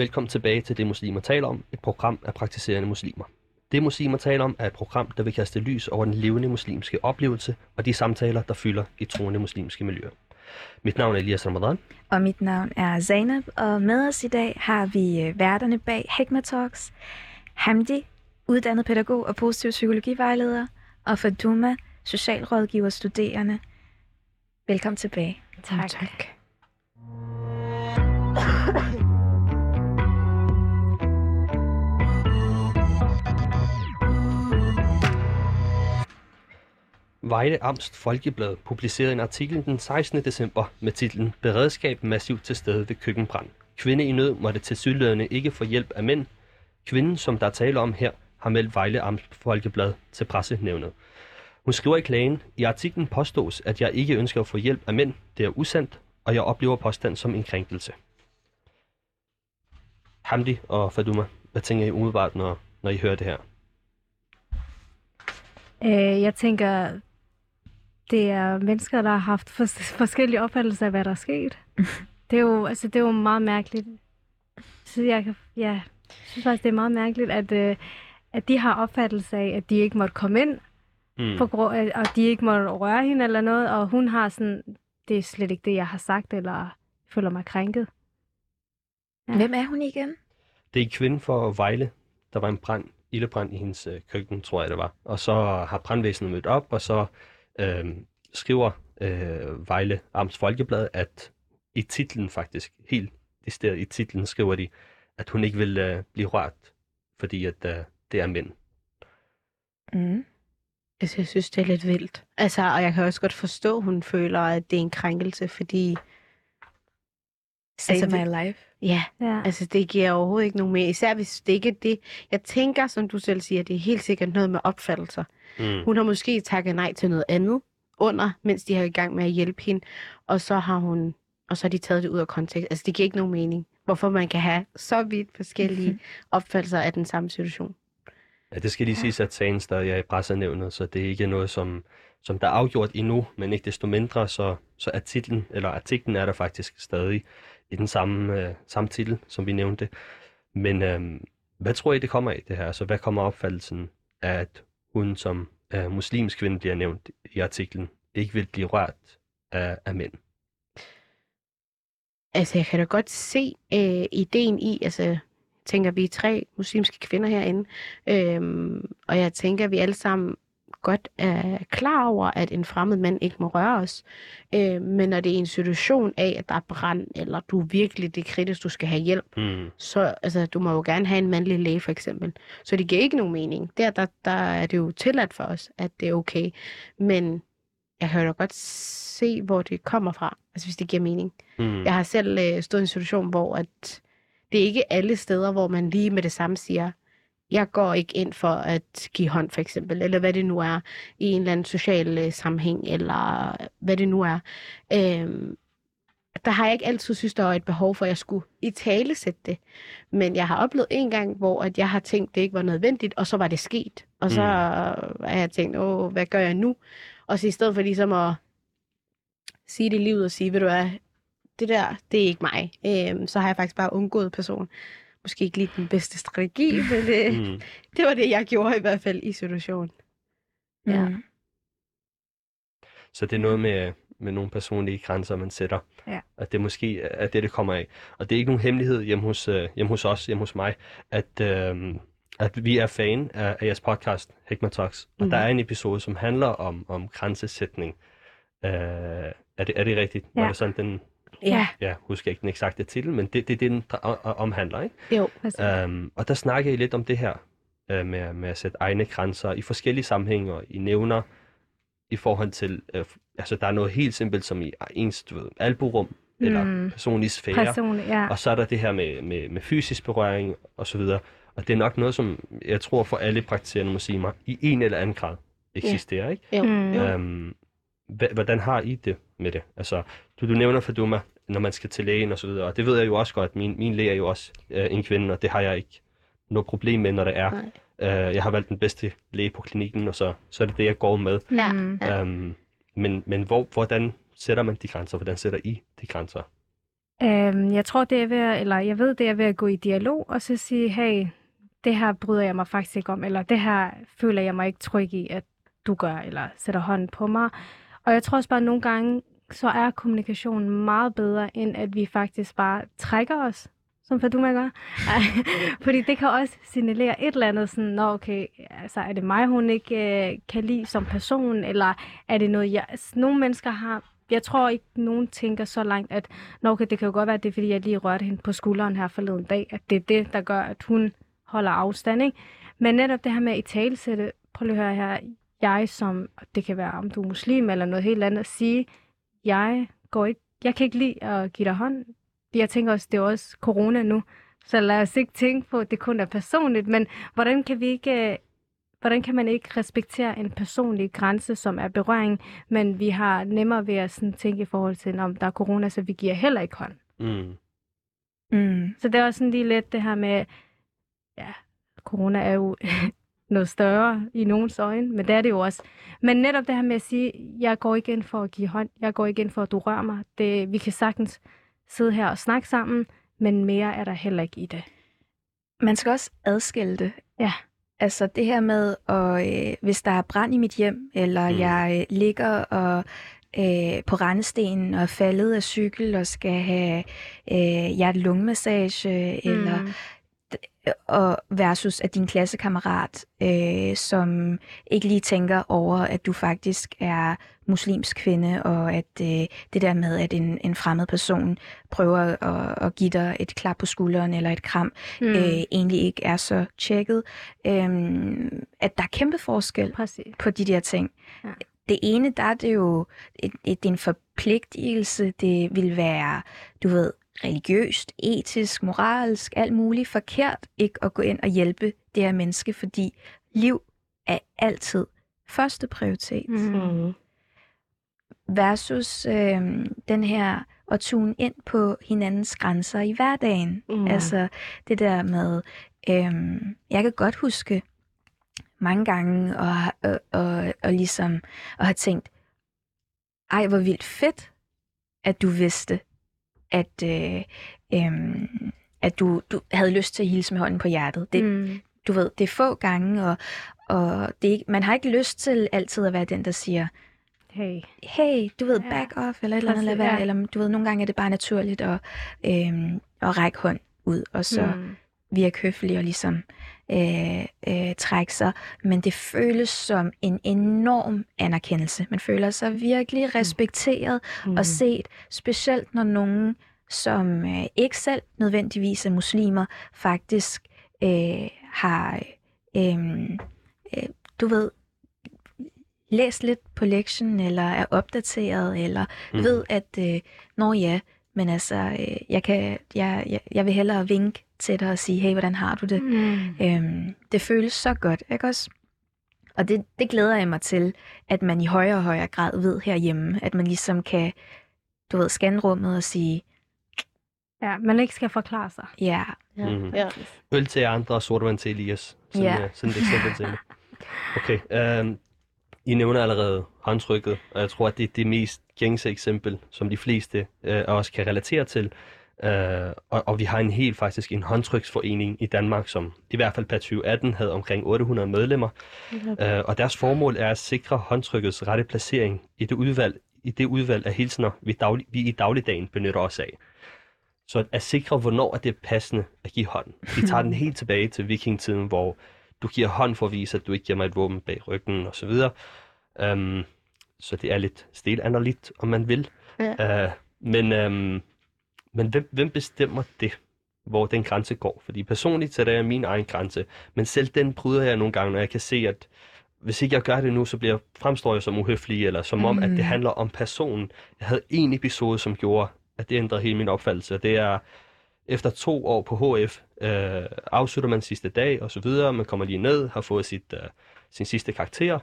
Velkommen tilbage til Det Muslimer taler om, et program af praktiserende muslimer. Det Muslimer taler om er et program, der vil kaste lys over den levende muslimske oplevelse og de samtaler, der fylder i troende muslimske miljøer. Mit navn er Elias Ramadan. Og mit navn er Zainab, og med os i dag har vi øh, værterne bag Hekma Talks, Hamdi, uddannet pædagog og positiv psykologivejleder, og Faduma, socialrådgiver studerende. Velkommen tilbage. Tak. tak. Vejle Amst Folkeblad publicerede en artikel den 16. december med titlen Beredskab massivt til stede ved køkkenbrand. Kvinde i nød måtte til sydlødende ikke få hjælp af mænd. Kvinden, som der taler om her, har meldt Vejle Amst Folkeblad til pressenævnet. Hun skriver i klagen, i artiklen påstås, at jeg ikke ønsker at få hjælp af mænd. Det er usandt, og jeg oplever påstand som en krænkelse. Hamdi og Faduma, hvad tænker I umiddelbart, når, når I hører det her? Øh, jeg tænker, det er mennesker, der har haft fors- forskellige opfattelser af, hvad der er sket. det, er jo, altså, det er jo meget mærkeligt. Så jeg, kan, ja, jeg synes faktisk, det er meget mærkeligt, at, øh, at de har opfattelse af, at de ikke måtte komme ind, mm. på grund af, og de ikke måtte røre hende eller noget, og hun har sådan, det er slet ikke det, jeg har sagt, eller føler mig krænket. Ja. Hvem er hun igen? Det er en kvinde for Vejle. Der var en brand, ildebrand i hendes øh, køkken, tror jeg det var. Og så har brandvæsenet mødt op, og så øh, skriver øh, Vejle Amts Folkeblad, at i titlen faktisk, helt det i titlen, skriver de, at hun ikke vil øh, blive rørt, fordi at øh, det er mænd. Mm. Altså, jeg synes, det er lidt vildt. Altså, og jeg kan også godt forstå, at hun føler, at det er en krænkelse, fordi... Save altså, my life. Ja, ja, altså det giver overhovedet ikke nogen mere. Især hvis det ikke er det. Jeg tænker, som du selv siger, det er helt sikkert noget med opfattelser. Mm. Hun har måske takket nej til noget andet under, mens de har i gang med at hjælpe hende. Og så har hun og så har de taget det ud af kontekst. Altså det giver ikke nogen mening, hvorfor man kan have så vidt forskellige mm-hmm. opfattelser af den samme situation. Ja, det skal lige ja. siges, at sagen stadig er i pressenævnet, så det er ikke noget, som, som der er afgjort endnu, men ikke desto mindre, så, så er titlen, eller artiklen er der faktisk stadig i den samme, øh, samme titel, som vi nævnte. Men øh, hvad tror I, det kommer af det her? Altså, hvad kommer opfattelsen af, at hun som øh, muslimsk kvinde bliver nævnt i artiklen, ikke vil blive rørt af, af mænd? Altså, jeg kan da godt se øh, ideen i, altså, tænker, vi er tre muslimske kvinder herinde, øh, og jeg tænker, at vi alle sammen godt er klar over, at en fremmed mand ikke må røre os. Øh, men når det er en situation af, at der er brand, eller du virkelig det er kritisk, du skal have hjælp, mm. så altså, du må jo gerne have en mandlig læge for eksempel. Så det giver ikke nogen mening. Der, der, der er det jo tilladt for os, at det er okay. Men jeg kan jo godt se, hvor det kommer fra, altså hvis det giver mening. Mm. Jeg har selv øh, stået i en situation, hvor at det er ikke alle steder, hvor man lige med det samme siger, jeg går ikke ind for at give hånd, for eksempel, eller hvad det nu er, i en eller anden social øh, sammenhæng, eller hvad det nu er. Øhm, der har jeg ikke altid synes, der var et behov for, at jeg skulle i tale sætte det. Men jeg har oplevet en gang, hvor at jeg har tænkt, det ikke var nødvendigt, og så var det sket. Og så mm. har jeg tænkt, åh, hvad gør jeg nu? Og så i stedet for ligesom at sige det i livet og sige, ved du hvad, det der, det er ikke mig. Øhm, så har jeg faktisk bare undgået personen måske ikke lige den bedste strategi, men det, mm. det var det, jeg gjorde i hvert fald i situationen. Ja. Mm. Så det er noget med, med nogle personlige grænser, man sætter. Ja. At det måske er det, det kommer af. Og det er ikke nogen hemmelighed hjemme hos, uh, hjemme hos os, hjemme hos mig, at, uh, at vi er fan af, af jeres podcast, Hikma Talks. Og mm. der er en episode, som handler om, om grænsesætning. Uh, er, det, er det rigtigt? Ja. Var det sådan, den, Ja. Jeg husker ikke den eksakte titel, men det er det, det, den omhandler, ikke? Jo. Um, og der snakker I lidt om det her, uh, med, med at sætte egne grænser i forskellige sammenhænge, og I nævner i forhold til, uh, altså der er noget helt simpelt som i ens, du ved, alburum, mm. eller personlig sfære. Personlig, ja. Og så er der det her med, med, med fysisk berøring, og så videre. Og det er nok noget, som jeg tror for alle praktiserende muslimer i en eller anden grad eksisterer, ja. ikke? Jo. Mm. Um, hvordan har I det med det? Altså, du, du nævner Faduma, når man skal til lægen og så videre, og det ved jeg jo også godt. Min, min læge er jo også øh, en kvinde, og det har jeg ikke noget problem med, når det er. Øh, jeg har valgt den bedste læge på klinikken, og så, så er det det, jeg går med. Ja. Mm. Øhm, men men hvor, hvordan sætter man de grænser? Hvordan sætter I de grænser? Øhm, jeg tror, det er ved, at- eller jeg ved, det er ved at gå i dialog, og så sige, hey, det her bryder jeg mig faktisk ikke om, eller det her føler jeg mig ikke tryg i, at du gør, eller sætter hånden på mig. Og jeg tror også bare, at nogle gange, så er kommunikationen meget bedre, end at vi faktisk bare trækker os, som Faduma gør. Fordi det kan også signalere et eller andet, sådan, nå okay, altså er det mig, hun ikke øh, kan lide som person, eller er det noget, jeg... Altså, nogle mennesker har... Jeg tror ikke, nogen tænker så langt, at nå, okay, det kan jo godt være, at det er, fordi jeg lige rørte hende på skulderen her forleden dag, at det er det, der gør, at hun holder afstand, ikke? Men netop det her med at i talesætte, prøv lige at høre her, jeg som, det kan være, om du er muslim eller noget helt andet, at sige, jeg går ikke, jeg kan ikke lide at give dig hånd. Jeg tænker også, det er også corona nu, så lad os ikke tænke på, at det kun er personligt, men hvordan kan vi ikke, hvordan kan man ikke respektere en personlig grænse, som er berøring, men vi har nemmere ved at sådan tænke i forhold til, om der er corona, så vi giver heller ikke hånd. Mm. Mm. Så det er også sådan lige lidt det her med, ja, corona er jo noget større i nogens øjne, men det er det jo også. Men netop det her med at sige, jeg går ikke ind for at give hånd, jeg går ikke ind for at du rører mig. Det, vi kan sagtens sidde her og snakke sammen, men mere er der heller ikke i det. Man skal også adskille det. Ja. Altså det her med, at, øh, hvis der er brand i mit hjem, eller Mm. jeg øh, ligger og øh, på rendestenen og er faldet af cykel og skal have øh, hjerte-lungemassage, mm. eller og versus at din klassekammerat, øh, som ikke lige tænker over, at du faktisk er muslimsk kvinde, og at øh, det der med, at en, en fremmed person prøver at, at give dig et klap på skulderen eller et kram, Mm. øh, egentlig ikke er så tjekket. Øh, at der er kæmpe forskel Præcis. på de der ting. Ja. Ja. Det ene, der er det jo et, et, det er en forpligtelse. Det vil være, du ved, religiøst, etisk, moralsk, alt muligt forkert ikke at gå ind og hjælpe det her menneske, fordi liv er altid første prioritet. Mm. Versus øh, den her at tune ind på hinandens grænser i hverdagen. Mm. Altså det der med, øhm, jeg kan godt huske mange gange og, og, og, og ligesom at have tænkt, ej hvor vildt fedt, at du vidste, at, øh, øhm, at du, du havde lyst til at hilse med hånden på hjertet. Det, mm. Du ved, det er få gange, og, og det er ikke, man har ikke lyst til altid at være den, der siger, Hey. hey, du ved, Ja. back off, eller et eller andet, lad være, ja. eller du ved, nogle gange er det bare naturligt at, øhm, at række hånd ud, og så. Mm. virke høflig og ligesom øh, øh, trække sig. Men det føles som en enorm anerkendelse. Man føler sig virkelig respekteret Mm. og set, specielt når nogen, som øh, ikke selv nødvendigvis er muslimer, faktisk øh, har, øh, øh, du ved, læst lidt på lektionen, eller er opdateret, eller Mm. mm. ved, at, øh, når ja, men altså, øh, jeg, kan, jeg, jeg, jeg vil hellere vinke til dig og sige, hey, hvordan har du det? Mm. Øhm, det føles så godt, ikke også? Og det, det glæder jeg mig til, at man i højere og højere grad ved herhjemme, at man ligesom kan, du ved, scanne rummet og sige, Ja, man ikke skal forklare sig. ja, Ja. Mhm. Ja. Øl til andre og sodavand til Elias. Sådan, Ja. øh, sådan et eksempel til. Okay, øhm, I nævner allerede håndtrykket, og jeg tror, at det er det mest gængse eksempel, som de fleste øh, os kan relatere til. Øh, og, og vi har en helt faktisk en håndtryksforening i Danmark, som i hvert fald per 2018 havde omkring 800 medlemmer. Øh, og deres formål er at sikre håndtrykkets rette placering i det udvalg, i det udvalg af hilsner, vi, daglig, vi i dagligdagen benytter os af. Så at, sikre, hvornår er det passende at give hånd. Vi tager den helt tilbage til vikingtiden, hvor du giver hånd for at vise, at du ikke giver mig et våben bag ryggen osv. Um, så det er lidt stelanderligt, om man vil. Ja. Uh, men um, men hvem, hvem bestemmer det, hvor den grænse går? Fordi personligt så er det min egen grænse, men selv den bryder jeg nogle gange, når jeg kan se, at hvis ikke jeg gør det nu, så bliver fremstår jeg som uhøflig, eller som om, at det Mm. handler om personen. Jeg havde en episode, som gjorde, at det ændrede hele min opfattelse, og det er, efter to år på HF, øh, afslutter man sidste dag, og så videre, man kommer lige ned, har fået sit, øh, sin sidste karakter,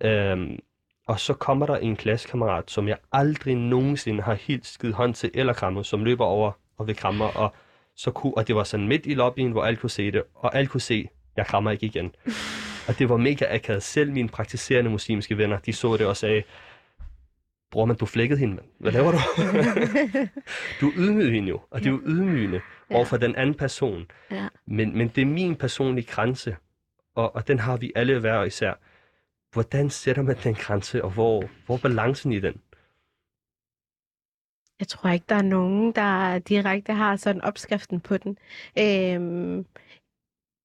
øh, og så kommer der en klassekammerat, som jeg aldrig nogensinde har helt skidt hånd til eller krammet, som løber over og vil kramme og, så kunne, og det var sådan midt i lobbyen, hvor alle kunne se det, og alle kunne se, jeg krammer ikke igen. Og det var mega akavet. Selv mine praktiserende muslimske venner, de så det og sagde, bror, man, du flækkede hende, mand. Hvad laver du? du ydmygede hende jo, og det er jo ydmygende Ja. overfor den anden person. Ja. Men, men det er min personlige grænse, og, og den har vi alle hver især. Hvordan sætter man den grænse, og hvor, hvor er balancen i den? Jeg tror ikke, der er nogen, der direkte har sådan opskriften på den. Øhm,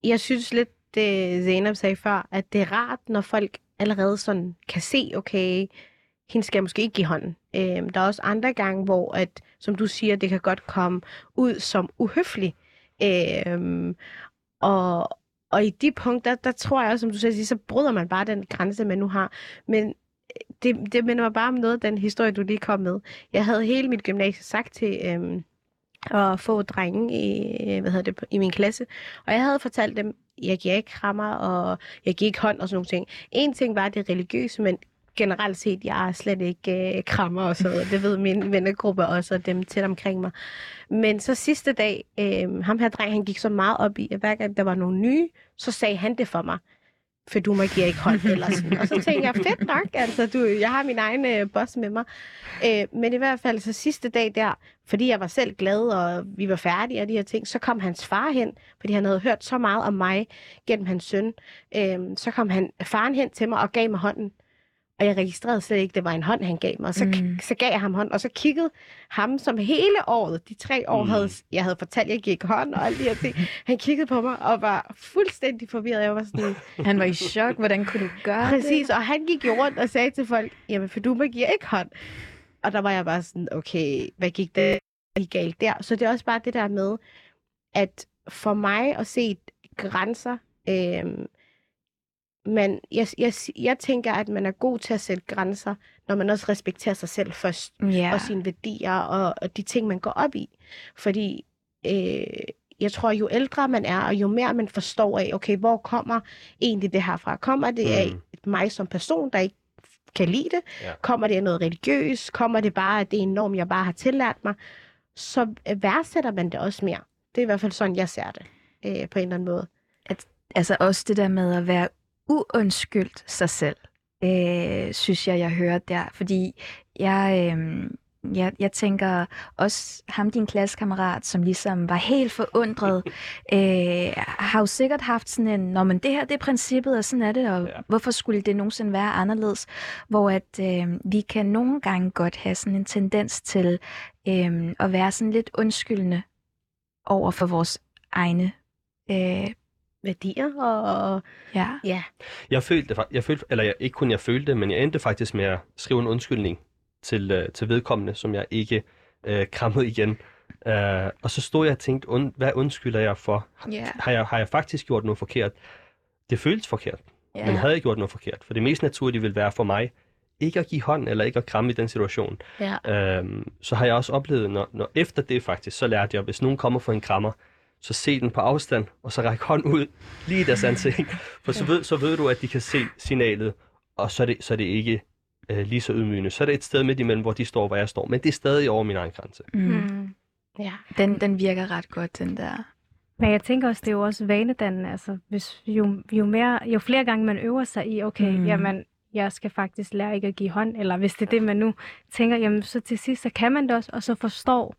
jeg synes lidt, det Zainab sagde før, at det er rart, når folk allerede sådan kan se, okay, hende skal jeg måske ikke give hånden. Øh, der er også andre gange, hvor, at, som du siger, det kan godt komme ud som uhøflig. Øh, og, og i de punkter, der tror jeg også, som du selv siger, så bryder man bare den grænse, man nu har. Men øh, det, det minder mig bare om noget af den historie, du lige kom med. Jeg havde hele mit gymnasie sagt til øhm, at få drenge i, øh, hvad hedder det, i min klasse. Og jeg havde fortalt dem, jeg giver ikke krammer, og jeg giver ikke hånd og sådan nogle ting. En ting var det religiøse, men generelt set, jeg er slet ikke øh, krammer og sådan noget. Det ved min vennegruppe også, og dem tæt omkring mig. Men så sidste dag, øh, ham her dreng, han gik så meget op i, at hver gang der var nogle nye, så sagde han det for mig. For du må giver ikke hånd eller sådan. Og så tænkte jeg, fedt nok, altså du, jeg har min egen øh, boss med mig. Øh, men i hvert fald så sidste dag der, fordi jeg var selv glad, og vi var færdige og de her ting, så kom hans far hen, fordi han havde hørt så meget om mig gennem hans søn. Øh, så kom han, faren hen til mig og gav mig hånden. Og jeg registrerede slet ikke, det var en hånd, han gav mig. Og så, Mm. så gav jeg ham hånd, og så kiggede ham, som hele året, de tre år, Mm. havde, jeg havde fortalt, at jeg gik hånd og alle de her ting. Han kiggede på mig og var fuldstændig forvirret. Jeg var sådan, Han var i chok. Hvordan kunne du gøre Præcis, og han gik jo rundt og sagde til folk, jamen for du må giver ikke hånd. Og der var jeg bare sådan, okay, hvad gik det galt der? Så det er også bare det der med, at for mig at se grænser, øhm, men jeg, jeg, jeg tænker, at man er god til at sætte grænser, når man også respekterer sig selv først? Ja. og sine værdier og, og de ting, man går op i. Fordi øh, jeg tror, jo ældre man er, og jo mere man forstår af, okay, hvor kommer egentlig det her fra? Kommer det af Mm. mig som person, der ikke kan lide det? Ja. Kommer det af noget religiøst? Kommer det bare, at det er en norm, jeg bare har tillært mig? Så øh, værdsætter man det også mere. Det er i hvert fald sådan, jeg ser det øh, på en eller anden måde. Altså også det der med at være uundskyldt sig selv, øh, synes jeg, jeg hører der. Fordi jeg, øh, jeg, jeg tænker også ham, din klassekammerat, som ligesom var helt forundret, øh, har jo sikkert haft sådan en, Nå, men det her det er princippet, og sådan er det, og Ja. hvorfor skulle det nogensinde være anderledes? Hvor at øh, vi kan nogle gange godt have sådan en tendens til øh, at være sådan lidt undskyldende over for vores egne øh, Værdier og... ja. Ja, Jeg følte, jeg følte, eller jeg, ikke kun jeg følte det, men jeg endte faktisk med at skrive en undskyldning til, øh, til vedkommende, som jeg ikke øh, krammede igen. Øh, og så stod jeg og tænkte, und, hvad undskylder jeg for? Har, Ja. har, jeg, har jeg faktisk gjort noget forkert? Det føltes forkert, Ja. men havde jeg gjort noget forkert? For det mest naturlige vil være for mig, ikke at give hånd eller ikke at kramme i den situation. ja. Øhm, så har jeg også oplevet, når, når efter det faktisk, så lærte jeg, hvis nogen kommer for en krammer, så se den på afstand, og så række hånd ud lige i deres ansigt. For så ved, så ved du, at de kan se signalet, og så er det, så er det ikke øh, lige så ydmygende. Så er det et sted midt imellem, hvor de står, hvor jeg står. Men det er stadig over min egen grænse. Mm. Mm. Ja. Den, den virker ret godt, den der. Men jeg tænker også, det er jo også vanedannende. Altså, hvis jo, jo, mere, jo flere gange man øver sig i, okay, mm. jamen, jeg skal faktisk lære ikke at give hånd, eller hvis det er det, man nu tænker, jamen, så til sidst, så kan man det også, og så forstår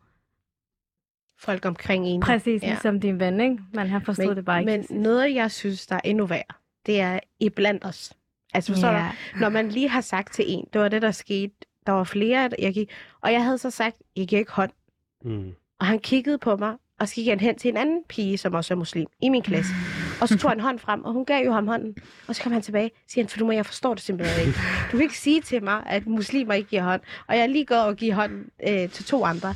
Folk omkring en. præcis Ja. ja. ligesom din ven, ikke? Man har forstået men, det bare ikke. Men noget, jeg synes, der er endnu værre, det er iblandt os. Altså forstår Ja. du? Når man lige har sagt til en, det var det, der skete. Der var flere, jeg gik, og jeg havde så sagt, jeg giver ikke hånd. Mm. Og han kiggede på mig, og så gik han hen til en anden pige, som også er muslim, i min klasse. Og så tog han hånd frem, og hun gav jo ham hånden. Og så kom han tilbage, siger han, for du må, jeg forstår det simpelthen ikke. Du kan ikke sige til mig, at muslimer ikke giver hånd. Og jeg er lige gået og give hånd øh, til to andre.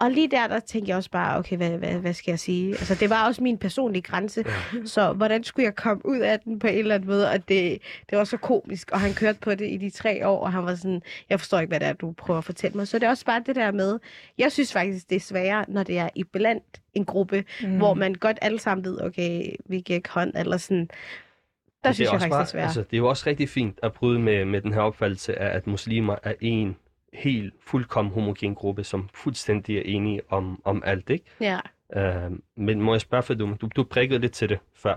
Og lige der, der tænkte jeg også bare, okay, hvad, hvad, hvad skal jeg sige? Altså, det var også min personlige grænse. Ja. Så hvordan skulle jeg komme ud af den på en eller anden måde? Og det, det var så komisk, og han kørte på det i de tre år, og han var sådan, jeg forstår ikke, hvad det er, du prøver at fortælle mig. Så det er også bare det der med, jeg synes faktisk, det er sværere, når det er iblandt en gruppe, mm. hvor man godt alle sammen ved, okay, vi giver ikke hånd, eller sådan. Der Men synes jeg faktisk, bare, det er sværere. Altså, det er jo også rigtig fint at bryde med, med den her opfattelse af, at muslimer er en helt fuldkommen homogen gruppe, som fuldstændig er enige om, om alt, ikke? Ja. Øh, men må jeg spørge, for du, du, du prikkede lidt til det før,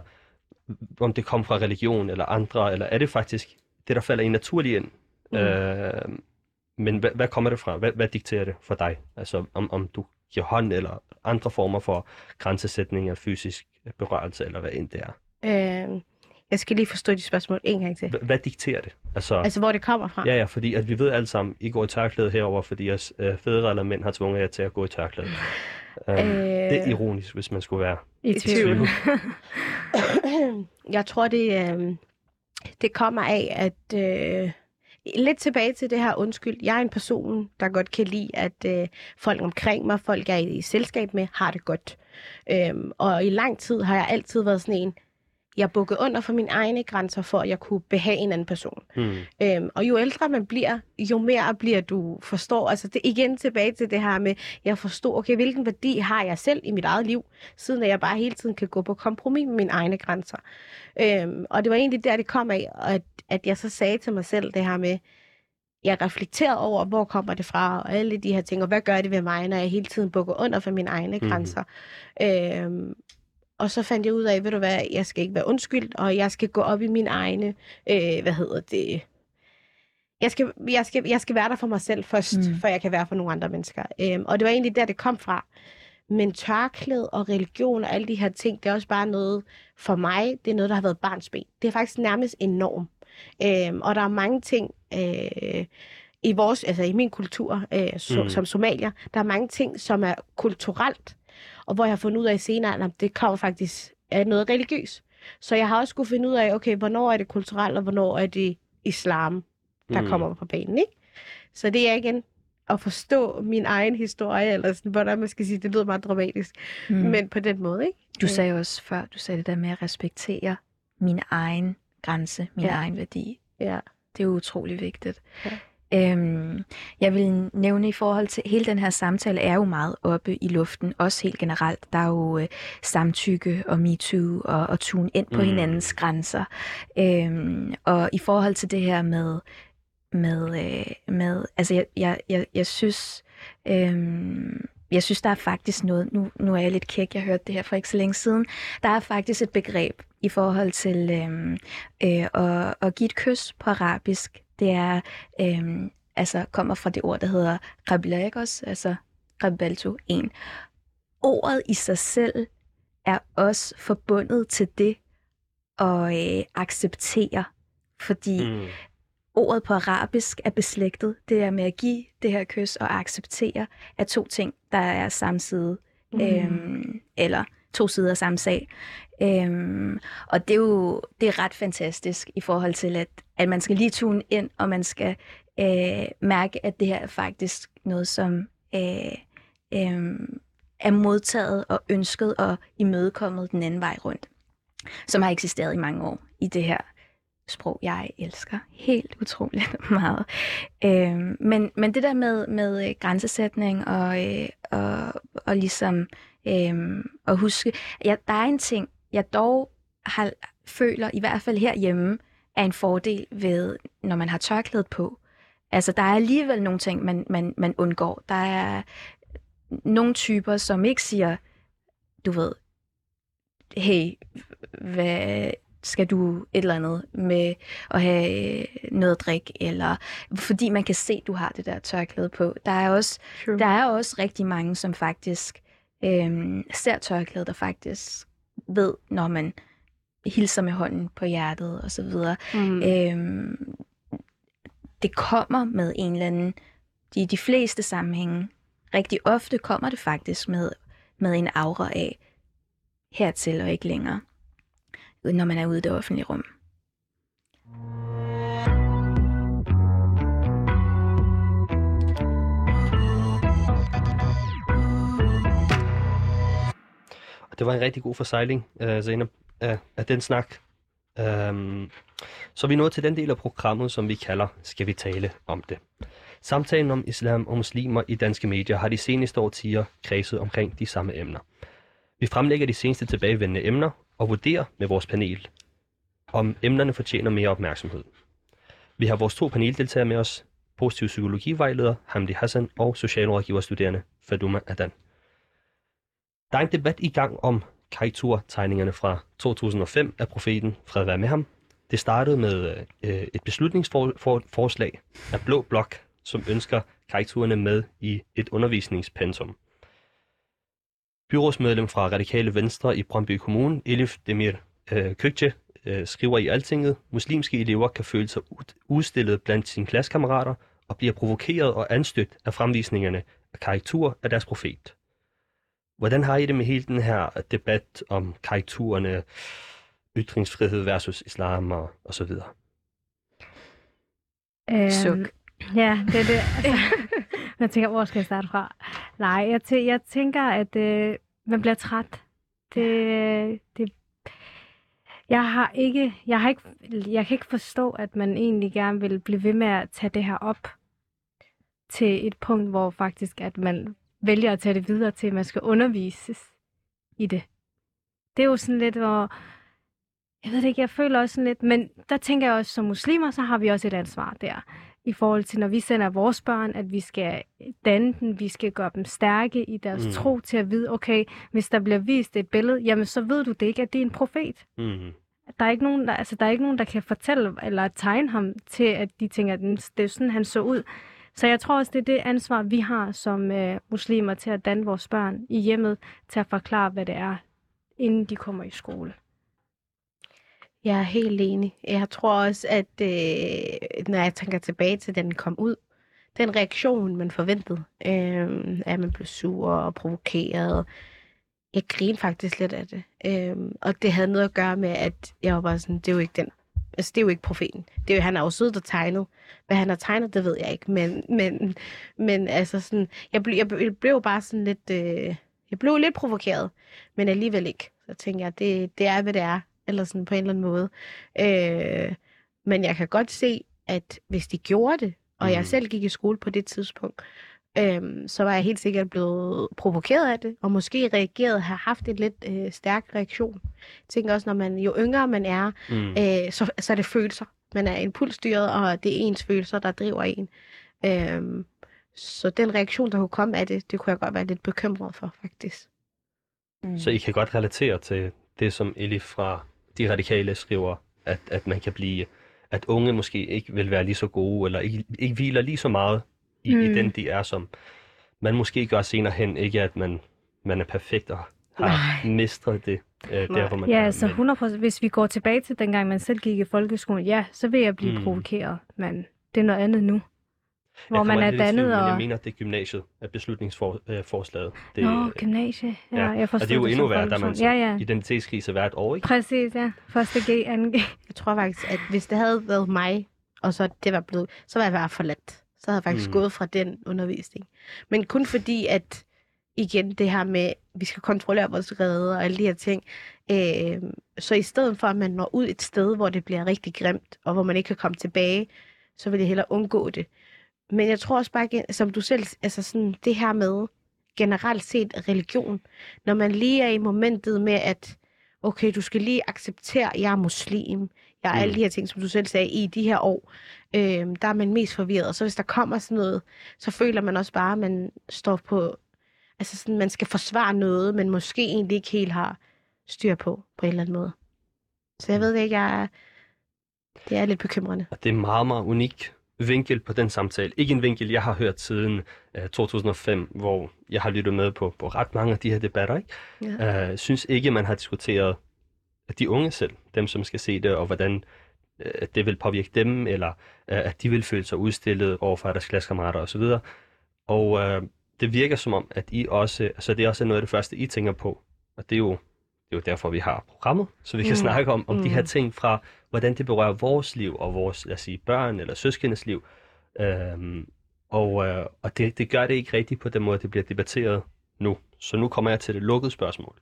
om det kom fra religion eller andre, eller er det faktisk det, der falder i naturligt ind? Mm. Øh, men hvad, hvad kommer det fra? Hvad, hvad dikterer det for dig? Altså om, om du giver hånd eller andre former for grænsesætning af fysisk berørelse, eller hvad end det er. Øh, jeg skal lige forstå de spørgsmål en gang til. H- hvad dikterer det? Altså, Altså, hvor det kommer fra? ja, ja, fordi at vi ved alle sammen, I går i tørklæde herover, fordi jeres øh, fædre eller mænd har tvunget jer til at gå i tørklæde. Um, Øh. Det er ironisk, hvis man skulle være I I tvivl. tvivl. jeg tror, det, øh, det kommer af, at... Øh, lidt tilbage til det her undskyld. Jeg er en person, der godt kan lide, at øh, folk omkring mig, folk jeg er i selskab med, har det godt. Øhm, og i lang tid har jeg altid været sådan en, jeg bukket under for mine egne grænser, for at jeg kunne behage en anden person. hmm, Øhm, og jo ældre man bliver, jo mere bliver du forstår. Altså det igen tilbage til det her med, jeg forstår, okay, hvilken værdi har jeg selv i mit eget liv, siden at jeg bare hele tiden kan gå på kompromis med mine egne grænser. Øhm, og det var egentlig der, det kom af, at, at jeg så sagde til mig selv det her med, jeg reflekterede over, hvor kommer det fra, og alle de her ting, og hvad gør det ved mig, når jeg hele tiden bukker under for mine egne Mhm. grænser. Øhm, og så fandt jeg ud af, ved du hvad, jeg skal ikke være undskyldt, og jeg skal gå op i mine egne, øh, hvad hedder det, jeg skal, jeg, skal, jeg skal være der for mig selv først, Mm. før jeg kan være for nogle andre mennesker. Øhm, og det var egentlig der, det kom fra. Men tørklæde og religion og alle de her ting, det er også bare noget, for mig, det er noget, der har været barnsben. Det er faktisk nærmest en norm. Øhm, og der er mange ting øh, i vores, altså i min kultur øh, so, mm. som somalier, der er mange ting, som er kulturelt, og hvor jeg har fundet ud af senere, at det kommer faktisk af noget religiøst. Så jeg har også skulle finde ud af, okay, hvornår er det kulturelt, og hvornår er det islam, der Mm. mm. kommer på banen, ikke? Så det er igen at forstå min egen historie, eller sådan, hvordan man skal sige, det lyder meget dramatisk, Mm. men på den måde, ikke? Du sagde også før, du sagde det der med at respektere min egen grænse, min ja. Egen værdi. Ja. Det er utrolig vigtigt. Ja. Øhm, jeg vil nævne i forhold til, hele den her samtale er jo meget oppe i luften, også helt generelt. Der er jo øh, samtykke og MeToo og, og tune ind på Mm. hinandens grænser. Øhm, og i forhold til det her med, med, øh, med altså jeg, jeg, jeg, jeg synes, øhm, jeg synes, der er faktisk noget, nu, nu er jeg lidt kæk, jeg hørte det her for ikke så længe siden, der er faktisk et begreb i forhold til øhm, øh, at, at give et kys på arabisk. Det er, øhm, altså kommer fra det ord, der hedder rabilagos, altså rabalto, en. Ordet i sig selv er også forbundet til det at øh, acceptere, fordi mm. Mm. ordet på arabisk er beslægtet. Det er med at give det her kys og acceptere er to ting, der er samme side. Mm. Øhm, eller to sider af samme sag. Øhm, og det er jo det er ret fantastisk i forhold til, at, at man skal lige tune ind, og man skal øh, mærke, at det her er faktisk noget, som øh, øh, er modtaget og ønsket og imødekommet den anden vej rundt, som har eksisteret i mange år i det her sprog, jeg elsker helt utroligt meget. Øh, men, men det der med, med øh, grænsesætning og, øh, og, og ligesom øh, at huske, ja, der er en ting, jeg dog har, føler, i hvert fald herhjemme, er en fordel ved, når man har tørklædet på. Altså, der er alligevel nogle ting, man, man, man undgår. Der er nogle typer, som ikke siger, du ved, hey, hvad, skal du et eller andet med at have noget at drikke, eller fordi man kan se, du har det der tørklæde på. Der er også, True. der er også rigtig mange, som faktisk øhm, ser tørklædet, der faktisk ved, når man hilser med hånden på hjertet og så videre. Mm. Øhm, det kommer med en eller anden, de, de fleste sammenhænge, rigtig ofte kommer det faktisk med, med en aura af hertil og ikke længere, når man er ude i det offentlige rum. Og det var en rigtig god forsejling, uh, Zainab, af, af den snak. Øhm, så er vi nået til den del af programmet, som vi kalder Skal vi tale om det? Samtalen om islam og muslimer i danske medier har de seneste årtier kredset omkring de samme emner. Vi fremlægger de seneste tilbagevendende emner og vurderer med vores panel, om emnerne fortjener mere opmærksomhed. Vi har vores to paneldeltagere med os, positiv psykologivejleder Hamdi Hassan og socialrådgiverstuderende Faduma Adan. Der er en debat i gang om karikaturtegningerne fra 2005 af profeten, fred være med ham. Det startede med øh, et beslutningsforslag af Blå Blok, som ønsker karaktererne med i et undervisningspensum. Byrådsmedlem fra Radikale Venstre i Brøndby Kommune, Elif Demir øh, Køkje, øh, skriver i Altinget, muslimske elever kan føle sig udstillet blandt sine klassekammerater og bliver provokeret og anstødt af fremvisningerne af karikatur af deres profet. Hvordan har I det med hele den her debat om karikaturerne, ytringsfrihed versus islam og, og så videre? Øhm, Suk. Ja, det er det. Altså, man tænker, hvor skal jeg starte fra? Nej, jeg, tæ- jeg tænker, at øh, man bliver træt. Det, det, jeg har ikke, jeg har ikke, jeg kan ikke forstå, at man egentlig gerne vil blive ved med at tage det her op til et punkt, hvor faktisk, at man vælger at tage det videre til, at man skal undervises i det. Det er jo sådan lidt, hvor, jeg ved det ikke, jeg føler også sådan lidt, men der tænker jeg også, som muslimer, så har vi også et ansvar der i forhold til, når vi sender vores børn, at vi skal danne dem, vi skal gøre dem stærke i deres Mm. tro til at vide, okay, hvis der bliver vist et billede, jamen så ved du det ikke, at det er en profet. Mm. Der er ikke nogen, der, altså, der, er ikke nogen, der kan fortælle eller tegne ham til, at de tænker, at det er sådan, han så ud. Så jeg tror også, det er det ansvar, vi har som øh, muslimer til at danne vores børn i hjemmet, til at forklare, hvad det er, inden de kommer i skole. Jeg er helt enig. Jeg tror også, at øh, når jeg tænker tilbage til, den kom ud, den reaktion, man forventede, øh, at man blev sur og provokeret, jeg grinede faktisk lidt af det. Øh, og det havde noget at gøre med, at jeg var bare sådan, det er jo ikke den. Altså, det er jo ikke profeten. Det er jo, han har jo siddet og tegnet. Hvad han har tegnet, det ved jeg ikke. Men, men, men altså sådan, jeg, ble, jeg, jeg blev bare sådan lidt, øh, jeg blev lidt provokeret, men alligevel ikke. Så tænker jeg, det, det er, hvad det er eller sådan på en eller anden måde. Øh, men jeg kan godt se, at hvis de gjorde det, og mm. Jeg selv gik i skole på det tidspunkt, øh, så var jeg helt sikkert blevet provokeret af det, og måske reageret, have haft en lidt øh, stærk reaktion. Jeg tænker også, når man jo yngre man er, Mm. øh, så, så er det følelser. Man er impulsstyret, og det er ens følelser, der driver en. Øh, så den reaktion, der kunne komme af det, det kunne jeg godt være lidt bekymret for, faktisk. Så I kan godt relatere til det, som Elif fra De Radikale skriver, at, at man kan blive, at unge måske ikke vil være lige så gode, eller ikke, ikke hviler lige så meget i, mm. i Mm. den, de er, som man måske gør senere hen. Ikke at man, man er perfekt og har Nej. mestret det, øh, der hvor man Ja, altså men- 100%. Hvis vi går tilbage til dengang, man selv gik i folkeskolen, ja, så vil jeg blive Mm. mm. provokeret, men det er noget andet nu. Hvor Jeg man er i tvivl, dannet og... Jeg mener, det er gymnasiet af beslutningsforslaget. Det, Nå, gymnasie. Ja, ja, jeg forstår og det er jo endnu værre, er man. Ja, ja. identitetskrise hvert år, ikke? Præcis, ja. Første G, anden G. Jeg tror faktisk, at hvis det havde været mig, og så det var blevet, så var jeg været forladt. Så havde jeg faktisk Mm. gået fra den undervisning. Men kun fordi, at igen det her med, vi skal kontrollere vores redder og alle de her ting. Øh, så i stedet for, at man når ud et sted, hvor det bliver rigtig grimt, og hvor man ikke kan komme tilbage, så vil jeg hellere undgå det. Men jeg tror også bare, som du selv, altså sådan det her med generelt set religion, når man lige er i momentet med, at okay, du skal lige acceptere, at jeg er muslim, jeg er Mm. alle de her ting, som du selv sagde, i de her år, øh, der er man mest forvirret. Så hvis der kommer sådan noget, så føler man også bare, at man står på, altså sådan, man skal forsvare noget, men måske egentlig ikke helt har styr på, på en eller anden måde. Så jeg ved det ikke, jeg er, det er lidt bekymrende. Det er meget, meget unik vinkel på den samtale. Ikke en vinkel, jeg har hørt siden uh, 2005, hvor jeg har lyttet med på, på ret mange af de her debatter. Ikke? Ja. Uh, synes ikke, man har diskuteret de unge selv, dem som skal se det, og hvordan uh, det vil påvirke dem, eller uh, at de vil føle sig udstillet overfor deres klassekammerater osv. Og uh, det virker som om, at I også, altså det er også noget af det første, I tænker på, og det er jo, det er jo derfor, vi har programmet, så vi kan Mm. snakke om, om de her Mm. ting fra, hvordan det berører vores liv og vores, lad os sige, børn eller søskendes liv. Øhm, og øh, og det, det gør det ikke rigtigt på den måde, det bliver debatteret nu. Så nu kommer jeg til det lukkede spørgsmål.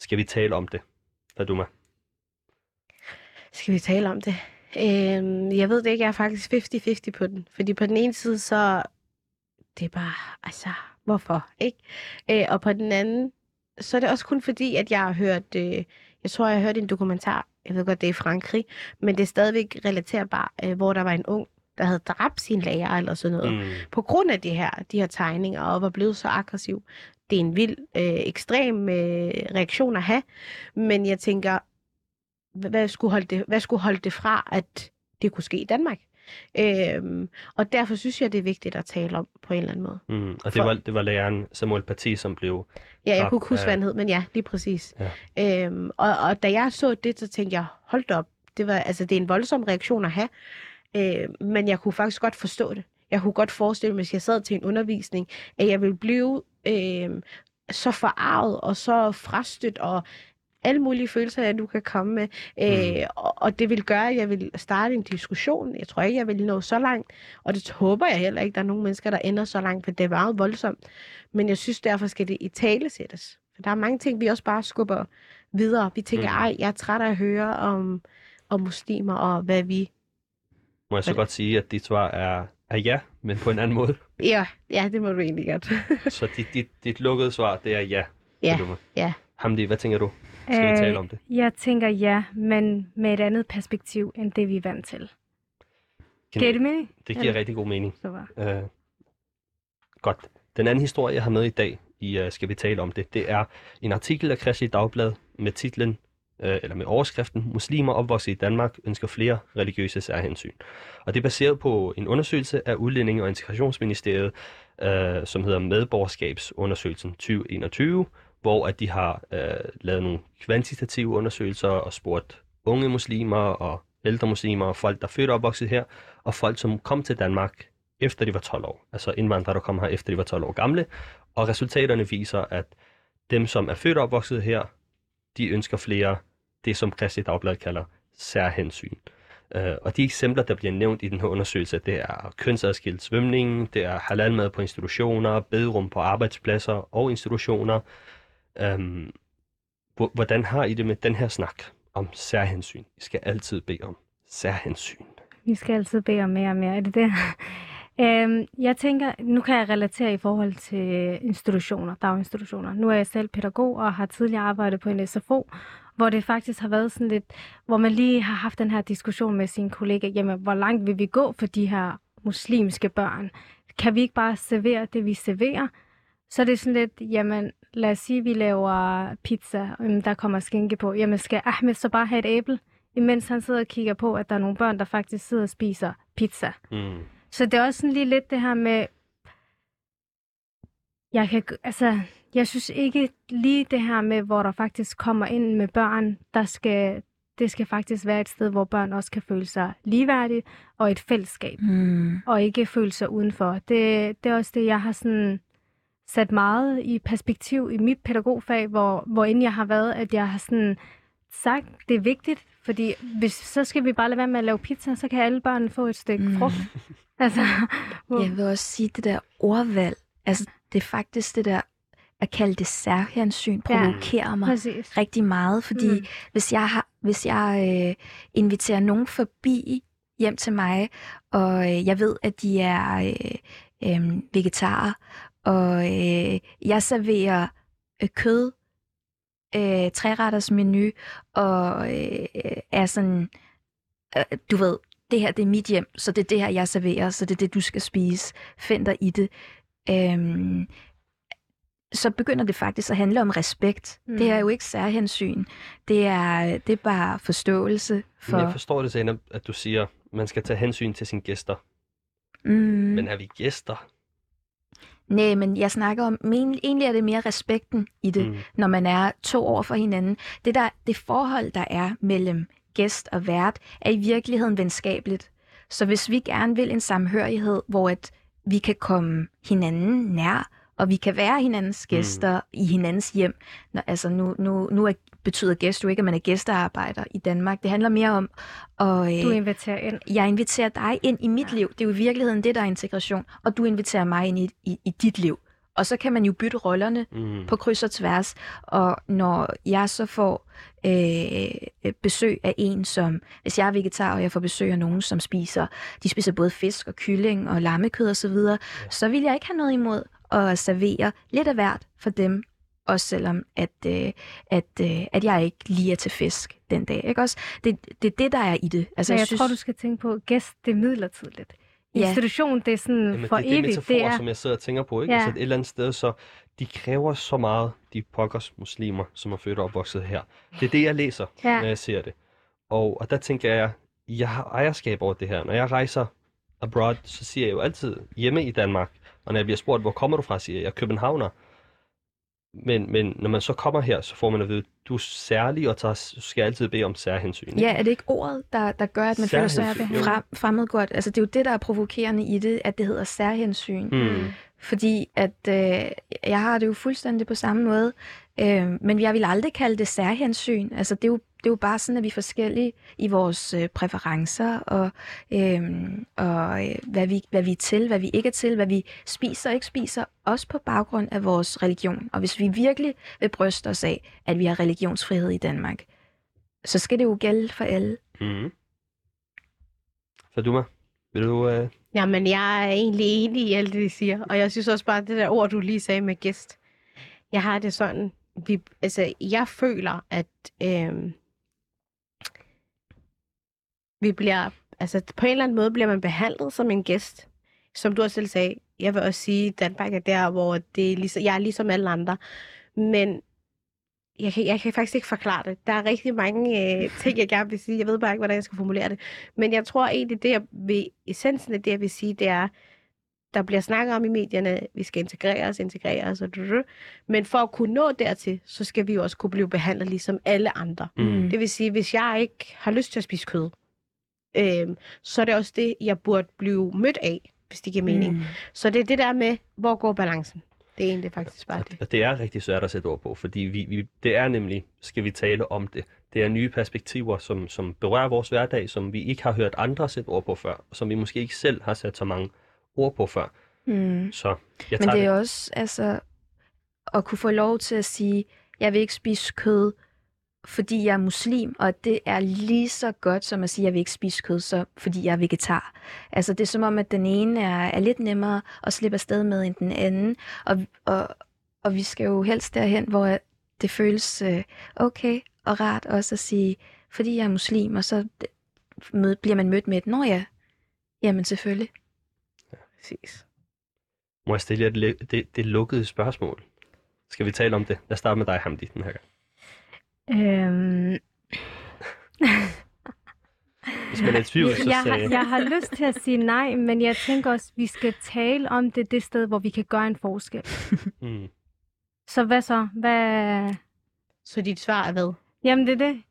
Skal vi tale om det, Faduma? Skal vi tale om det? Øhm, jeg ved det ikke, jeg er faktisk 50-50 på den. Fordi på den ene side, så det er bare, altså, hvorfor, ikke? Øh, og på den anden, så er det også kun fordi, at jeg har hørt, øh, jeg tror, jeg har hørt en dokumentar, jeg ved godt, det er i Frankrig, men det er stadigvæk relaterbart, øh, hvor der var en ung, der havde dræbt sin lærer eller sådan noget. Mm. på grund af de her, de her tegninger, og var blevet så aggressiv. Det er en vild, øh, ekstrem øh, reaktion at have, men jeg tænker, hvad skulle, holde det, hvad skulle holde det fra, at det kunne ske i Danmark? Øhm, og derfor synes jeg, det er vigtigt at tale om på en eller anden måde. Mm. Og det For- var, det var læreren Samuel Paty, som blev... Ja, jeg kunne ikke huske, hvad han hed, men ja, lige præcis. Ja. Øhm, og, og da jeg så det, så tænkte jeg, hold op, det, var, altså, det er en voldsom reaktion at have, øh, men jeg kunne faktisk godt forstå det. Jeg kunne godt forestille mig, hvis jeg sad til en undervisning, at jeg ville blive øh, så forarvet og så frastødt og alle mulige følelser, jeg nu kan komme med. Øh, Mm. og, og det vil gøre, at jeg vil starte en diskussion. Jeg tror ikke, jeg vil nå så langt, og det håber jeg heller ikke, der er nogen mennesker, der ender så langt, for det er meget voldsomt. Men jeg synes, derfor skal det i tale sættes. For der er mange ting, vi også bare skubber videre. Vi tænker, Mhm. ej, jeg er træt af at høre om, om muslimer og hvad vi... Må jeg så Hvad- godt sige, at dit svar er, er ja, men på en anden måde. Ja, ja det må du egentlig godt. Så dit, dit, dit lukkede svar, det er ja. Ja, du ja. Hamdi, hvad tænker du? Skal vi tale om det? Jeg tænker ja, men med et andet perspektiv, end det vi er vant til. Giver det mening? Det giver Eller? rigtig god mening. Så var. Øh, godt. Den anden historie, jeg har med i dag, i uh, Skal vi tale om det, det er en artikel af Kristi Dagblad med titlen, øh, eller med overskriften, Muslimer opvokset i Danmark ønsker flere religiøse særhensyn. Og det er baseret på en undersøgelse af Udlændinge- og Integrationsministeriet, øh, som hedder Medborgerskabsundersøgelsen 2021, hvor at de har øh, lavet nogle kvantitative undersøgelser og spurgt unge muslimer og ældre muslimer og folk, der er født og opvokset her, og folk, som kom til Danmark efter de var 12 år. Altså indvandrere, der kom her efter de var 12 år gamle. Og resultaterne viser, at dem, som er født og opvokset her, de ønsker flere, det som Kristi Dagblad kalder særhensyn. Uh, og de eksempler, der bliver nævnt i den her undersøgelse, det er kønsadskilt svømning, det er halalmad på institutioner, bederum på arbejdspladser og institutioner. Øhm, hvordan har I det med den her snak om særhensyn? I skal altid bede om særhensyn. Vi skal altid bede om mere og mere. Er det det? øhm, jeg tænker, nu kan jeg relatere i forhold til institutioner, daginstitutioner. Nu er jeg selv pædagog og har tidligere arbejdet på en SFO, hvor det faktisk har været sådan lidt, hvor man lige har haft den her diskussion med sine kollegaer, jamen hvor langt vil vi gå for de her muslimske børn? Kan vi ikke bare servere det, vi serverer? Så er det sådan lidt, jamen lad os sige, vi laver pizza, øhm, der kommer skinke på. Jamen skal Ahmed så bare have et æble? imens han sidder og kigger på, at der er nogle børn, der faktisk sidder og spiser pizza. Mm. Så det er også sådan lige lidt det her med, jeg kan, altså, jeg synes ikke lige det her med, hvor der faktisk kommer ind med børn, der skal, det skal faktisk være et sted, hvor børn også kan føle sig ligeværdige og et fællesskab, Mm. og ikke føle sig udenfor. Det, det er også det, jeg har sådan sat meget i perspektiv i mit pædagogfag, hvor, hvor inden jeg har været, at jeg har sådan sagt, det er vigtigt, fordi hvis, så skal vi bare lade være med at lave pizza, så kan alle børn få et stykke Mm. frugt. Altså, hvor, Jeg vil også sige, det der ordvalg, altså det er faktisk det der, at kalde det særhensyn, Ja. provokerer mig præcis. rigtig meget, fordi mm. hvis jeg, har, hvis jeg øh, inviterer nogen forbi hjem til mig, og øh, jeg ved, at de er øh, øh, vegetarer, og øh, jeg serverer øh, kød, øh, træretters menu, og øh, er sådan, øh, du ved, det her det er mit hjem, så det er det her, jeg serverer, så det er det, du skal spise. Find dig i det. Øhm, så begynder det faktisk at handle om respekt. Mm. Mm. Det er jo ikke særhensyn. Det er, det er bare forståelse For... Men jeg forstår det, Zainab, at du siger, at man skal tage hensyn til sine gæster. Mm, Men er vi gæster? Nej, men jeg snakker om, men egentlig er det mere respekten i det, mm. Når man er to over for hinanden. Det, der, det forhold, der er mellem gæst og vært, er i virkeligheden venskabeligt. Så hvis vi gerne vil en samhørighed, hvor at vi kan komme hinanden nær, og vi kan være hinandens gæster mm. i hinandens hjem. Når, altså nu, nu, nu er, betyder gæst jo ikke, at man er gæstearbejder i Danmark. Det handler mere om at... Du øh, inviterer ind. jeg inviterer dig ind i mit liv. Det er jo i virkeligheden det, der er integration. Og du inviterer mig ind i, i, i dit liv. Og så kan man jo bytte rollerne Mm. på kryds og tværs. Og når jeg så får øh, besøg af en, som... Hvis jeg er vegetar, og jeg får besøg af nogen, som spiser... De spiser både fisk og kylling og lammekød osv., så, videre, så vil jeg ikke have noget imod at servere lidt af hvert for dem. Også selvom, at, øh, at, øh, at jeg ikke lige er til fisk den dag. Ikke også? Det, det er det, der er i det. Altså, jeg, jeg synes... tror, du skal tænke på, at gæst, det er midlertidigt. Ja. Institution, det er sådan Jamen, for det er det evigt. metafor, Det er, som jeg sidder og tænker på. Ikke? Ja. Altså et eller andet sted, så de kræver så meget, de pokkers muslimer, som er født og opvokset her. Det er det, jeg læser, ja. når jeg ser det. Og, og der tænker jeg, jeg har ejerskab over det her. Når jeg rejser abroad, så siger jeg jo altid hjemme i Danmark. Og når jeg bliver spurgt, hvor kommer du fra, siger jeg, jeg er københavner. Men, men når man så kommer her, så får man at vide, du er særlig, og tager, du skal altid bede om særhensyn. ikke? Ja, er det ikke ordet, der, der gør, at man føler sig frem, fremmedgjort? Altså, det er jo det, der er provokerende i det, at det hedder særhensyn. Mm. Fordi at øh, jeg har det jo fuldstændig på samme måde. Øh, men jeg vil aldrig kalde det særhensyn. Altså, det er jo, det er jo bare sådan, at vi er forskellige i vores øh, præferencer og, øh, og øh, hvad, vi, hvad vi er til, hvad vi ikke er til, hvad vi spiser og ikke spiser, også på baggrund af vores religion. Og hvis vi virkelig vil bryste os af, at vi har religionsfrihed i Danmark, så skal det jo gælde for alle. Mm-hmm. Mm. du vil du... Øh... Jamen, jeg er egentlig enig i alt det, de siger. Og jeg synes også bare, det der ord, du lige sagde med gæst. Jeg har det sådan, vi, altså, jeg føler, at øh, vi bliver, altså på en eller anden måde bliver man behandlet som en gæst. Som du også selv sagde, jeg vil også sige, at Danmark er der, hvor det er ligesom, jeg er ligesom alle andre. Men jeg kan, jeg kan faktisk ikke forklare det. Der er rigtig mange øh, ting, jeg gerne vil sige. Jeg ved bare ikke, hvordan jeg skal formulere det. Men jeg tror egentlig, det jeg vil, essensen af det, jeg vil sige, det er, der bliver snakket om i medierne, vi skal integreres, integreres, og du- du- men for at kunne nå dertil, så skal vi jo også kunne blive behandlet ligesom alle andre. Mm. Det vil sige, hvis jeg ikke har lyst til at spise kød, øh, så er det også det, jeg burde blive mødt af, hvis det giver mening. Mm. Så det er det der med, hvor går balancen? Det er egentlig faktisk bare det. Og det er rigtig svært at sætte ord på, fordi vi, vi, det er nemlig, skal vi tale om det, det er nye perspektiver, som, som berører vores hverdag, som vi ikke har hørt andre sætte ord på før, og som vi måske ikke selv har sat så mange ord på før. Mm. Så jeg Men det er også altså, at kunne få lov til at sige, jeg vil ikke spise kød, fordi jeg er muslim, og det er lige så godt som at sige, jeg vil ikke spise kød, så, fordi jeg er vegetar. Altså det er som om, at den ene er, er lidt nemmere at slippe afsted med end den anden, og, og, og vi skal jo helst derhen, hvor det føles øh, okay og rart også at sige, fordi jeg er muslim, og så mød, bliver man mødt med et, nå ja, jamen selvfølgelig. Præcis. Må jeg stille jer det, det, det lukkede spørgsmål? Skal vi tale om det? Lad os starte med dig, Hamdi, den her gang. Øhm, Hvis man er i tvivl, så jeg, har, sagde... jeg har lyst til at sige nej, men jeg tænker også, at vi skal tale om det det sted, hvor vi kan gøre en forskel. Mm. Så hvad så? Hvad... Så dit svar er hvad? Jamen, det er det.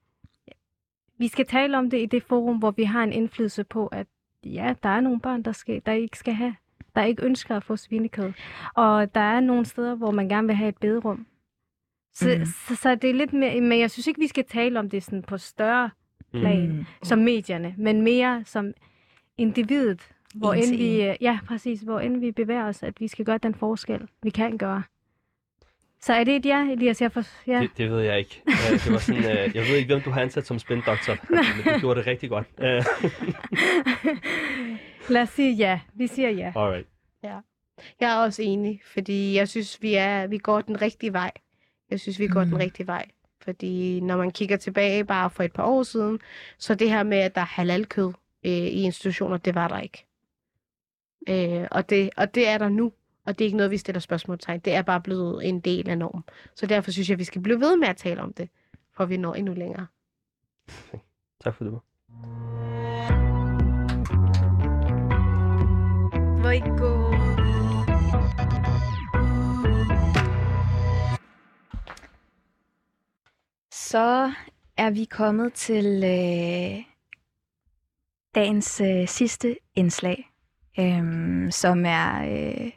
Vi skal tale om det i det forum, hvor vi har en indflydelse på, at ja, der er nogle børn, der, skal, der ikke skal have, der ikke ønsker at få svinekød. Og der er nogle steder, hvor man gerne vil have et bederum. Så, mm. så, så det er lidt mere, men jeg synes ikke, vi skal tale om det sådan på større plan, mm. som medierne, men mere som individet, hvor En end vi, øh, ja, præcis, hvor end vi bevæger os, at vi skal gøre den forskel, vi kan gøre. Så er det et ja, Elias? Jeg for, ja. Det, det ved jeg ikke. Uh, det var sådan, uh, jeg ved ikke, hvem du har ansat som spindoktor, men du gjorde det rigtig godt. Uh, Lad os sige ja. Vi siger ja. alright. Jeg er også enig, fordi jeg synes, vi, er, vi går den rigtige vej. Jeg synes, vi går Mm. den rigtige vej. Fordi når man kigger tilbage bare for et par år siden, så det her med, at der er halalkød øh, i institutioner, det var der ikke. Øh, og, det, og det er der nu, og det er ikke noget, vi stiller spørgsmålstegn. Det er bare blevet en del af normen. Så derfor synes jeg, vi skal blive ved med at tale om det, for vi når endnu længere. Tak for det. Hvor I gå. Så er vi kommet til øh, dagens øh, sidste indslag, øh, som er øh,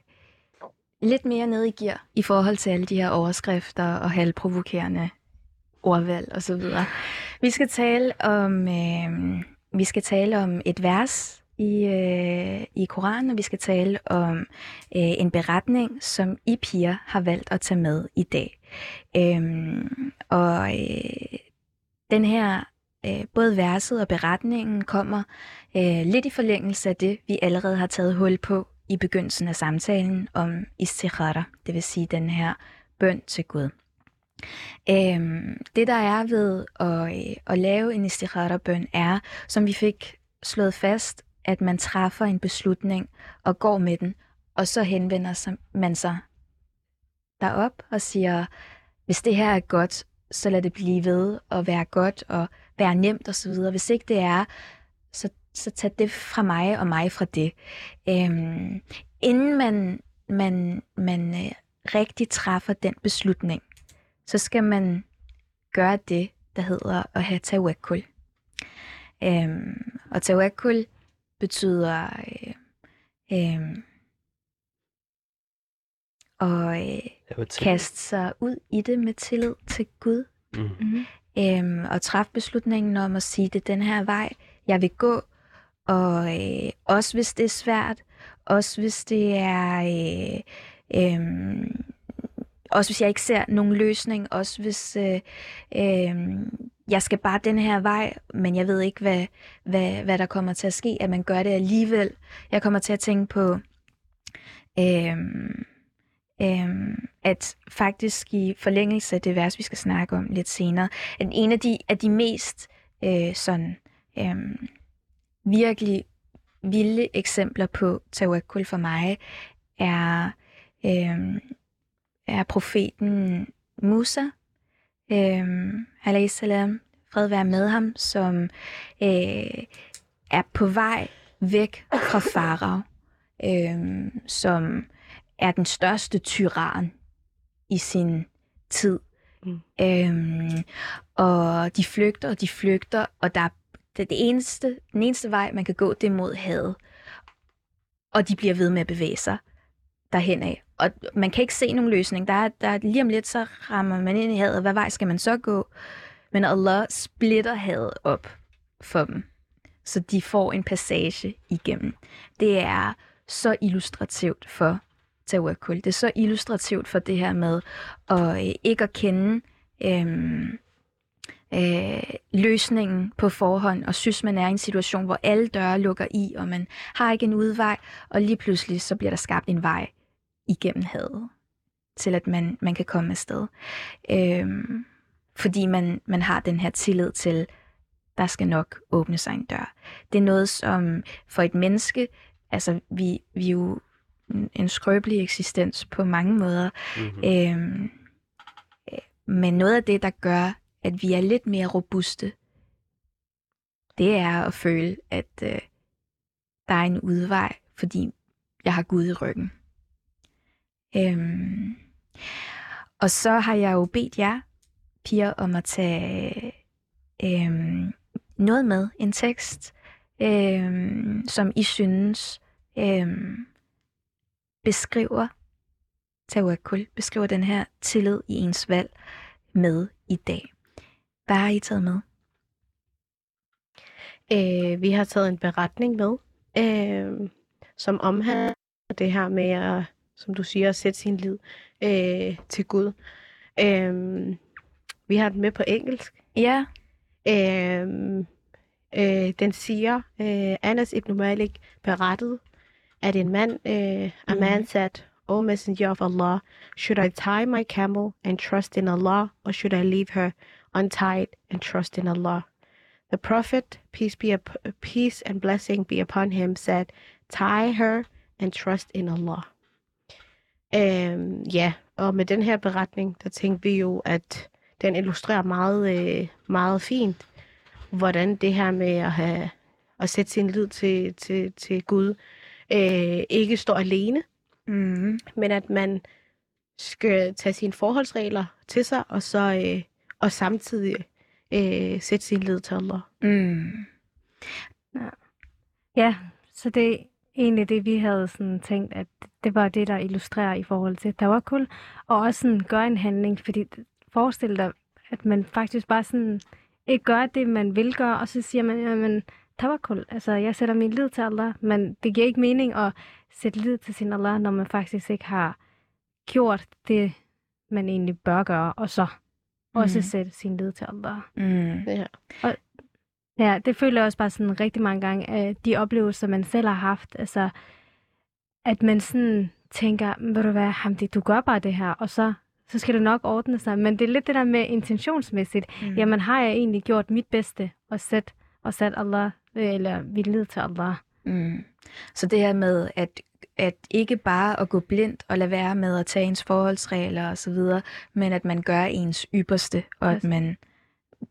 lidt mere nede i gear i forhold til alle de her overskrifter og halvprovokerende ordvalg osv. Vi skal tale om øh, vi skal tale om et vers i, øh, i Koranen, og vi skal tale om øh, en beretning, som I piger har valgt at tage med i dag. Øhm, og øh, den her, øh, både verset og beretningen kommer øh, lidt i forlængelse af det, vi allerede har taget hul på i begyndelsen af samtalen om istikhara, det vil sige den her bøn til Gud. Øhm, det der er ved at, øh, at lave en istikhara-bøn er, som vi fik slået fast, at man træffer en beslutning og går med den, og så henvender man sig derop og siger, hvis det her er godt, så lad det blive ved at være godt og være nemt osv. Hvis ikke det er, så tag det fra mig og mig fra det. Øhm, inden man, man, man øh, rigtig træffer den beslutning, så skal man gøre det, der hedder at have tawakkul. Øhm, og tawakkul betyder øh, øh, at øh, kaste sig ud i det med tillid til Gud. Mm. Mm-hmm. Øhm, og træffe beslutningen om at sige, det er den her vej, jeg vil gå. Og øh, også hvis det er svært, også hvis det er... Øh, øh, også hvis jeg ikke ser nogen løsning, også hvis øh, øh, jeg skal bare den her vej, men jeg ved ikke, hvad, hvad, hvad der kommer til at ske, at man gør det alligevel. Jeg kommer til at tænke på, øh, øh, at faktisk i forlængelse af det vers, vi skal snakke om lidt senere, at en af de, af de mest øh, sådan øh, virkelig vilde eksempler på tawakkul for mig er, øh, er profeten Musa, øh, alayhi salam, fred være med ham, som øh, er på vej væk fra Farao, øh, som er den største tyran i sin tid. Mm. Øhm, og de flygter, og de flygter, og der er det, det eneste, den eneste vej, man kan gå, det er mod havet. Og de bliver ved med at bevæge sig derhen af. Og man kan ikke se nogen løsning. Der er, der er, lige om lidt, så rammer man ind i havet. Hvad vej skal man så gå? Men Allah splitter havet op for dem, så de får en passage igennem. Det er så illustrativt for tawakkul. Det er så illustrativt for det her med at øh, ikke at kende øhm, øh, løsningen på forhånd, og synes, man er i en situation, hvor alle døre lukker i, og man har ikke en udvej, og lige pludselig så bliver der skabt en vej igennem havet, til at man, man kan komme afsted. Øhm, fordi man, man har den her tillid til, der skal nok åbne sig en dør. Det er noget, som for et menneske, altså vi, vi er jo en- skrøbelig eksistens på mange måder, Mm-hmm. Øhm, øh, men noget af det, der gør, at vi er lidt mere robuste, det er at føle, at øh, der er en udvej, fordi jeg har Gud i ryggen. Øhm, og så har jeg jo bedt jer, piger, om at tage øhm, noget med, en tekst, øhm, som I synes øhm, beskriver tawakkul, beskriver den her tillid i ens valg med i dag. Hvad har I taget med? Øh, vi har taget en beretning med, øh, som omhandler det her med, at, som du siger, at sætte sin lid øh, til Gud. Øh, vi har den med på engelsk. Ja. Øh, øh, den siger, øh, Anas ibn Malik berettede, at en mand, øh, a man Mhm. said, O messenger of Allah, should I tie my camel and trust in Allah, or should I leave her untied and trust in Allah? The Prophet, peace be up, peace and blessing be upon him, said, tie her and trust in Allah. Øhm, ja, og med den her beretning, der tænkte vi jo, at den illustrerer meget, øh, meget fint, hvordan det her med at, have, at sætte sin lid til, til, til Gud øh, ikke står alene, Mm. men at man skal tage sine forholdsregler til sig, og så øh, og samtidig øh, sætte sin lid til Allah. Mm. Ja, så det egentlig det, vi havde sådan tænkt, at det var det, der illustrerer i forhold til tawakkul, og også sådan gøre en handling, fordi forestil dig, at man faktisk bare sådan ikke gør det, man vil gøre, og så siger man, jamen, tawakkul, altså jeg sætter min lid til Allah, men det giver ikke mening at sætte lid til sin Allah, når man faktisk ikke har gjort det, man egentlig bør gøre, og så også Mhm. sætte sin lid til Allah. Mm. Ja. Ja, det føler jeg også bare sådan rigtig mange gange, at de oplevelser, man selv har haft, altså, at man sådan tænker, "Men ved du hvad, Hamdi, du gør bare det her, og så, så skal det nok ordne sig. Men det er lidt det der med intentionsmæssigt. Mm. Jamen, har jeg egentlig gjort mit bedste, og sat, og sat Allah, øh, eller lid til Allah? Mm. Så det her med, at, at ikke bare at gå blindt og lade være med at tage ens forholdsregler og så videre, men at man gør ens ypperste, og at man,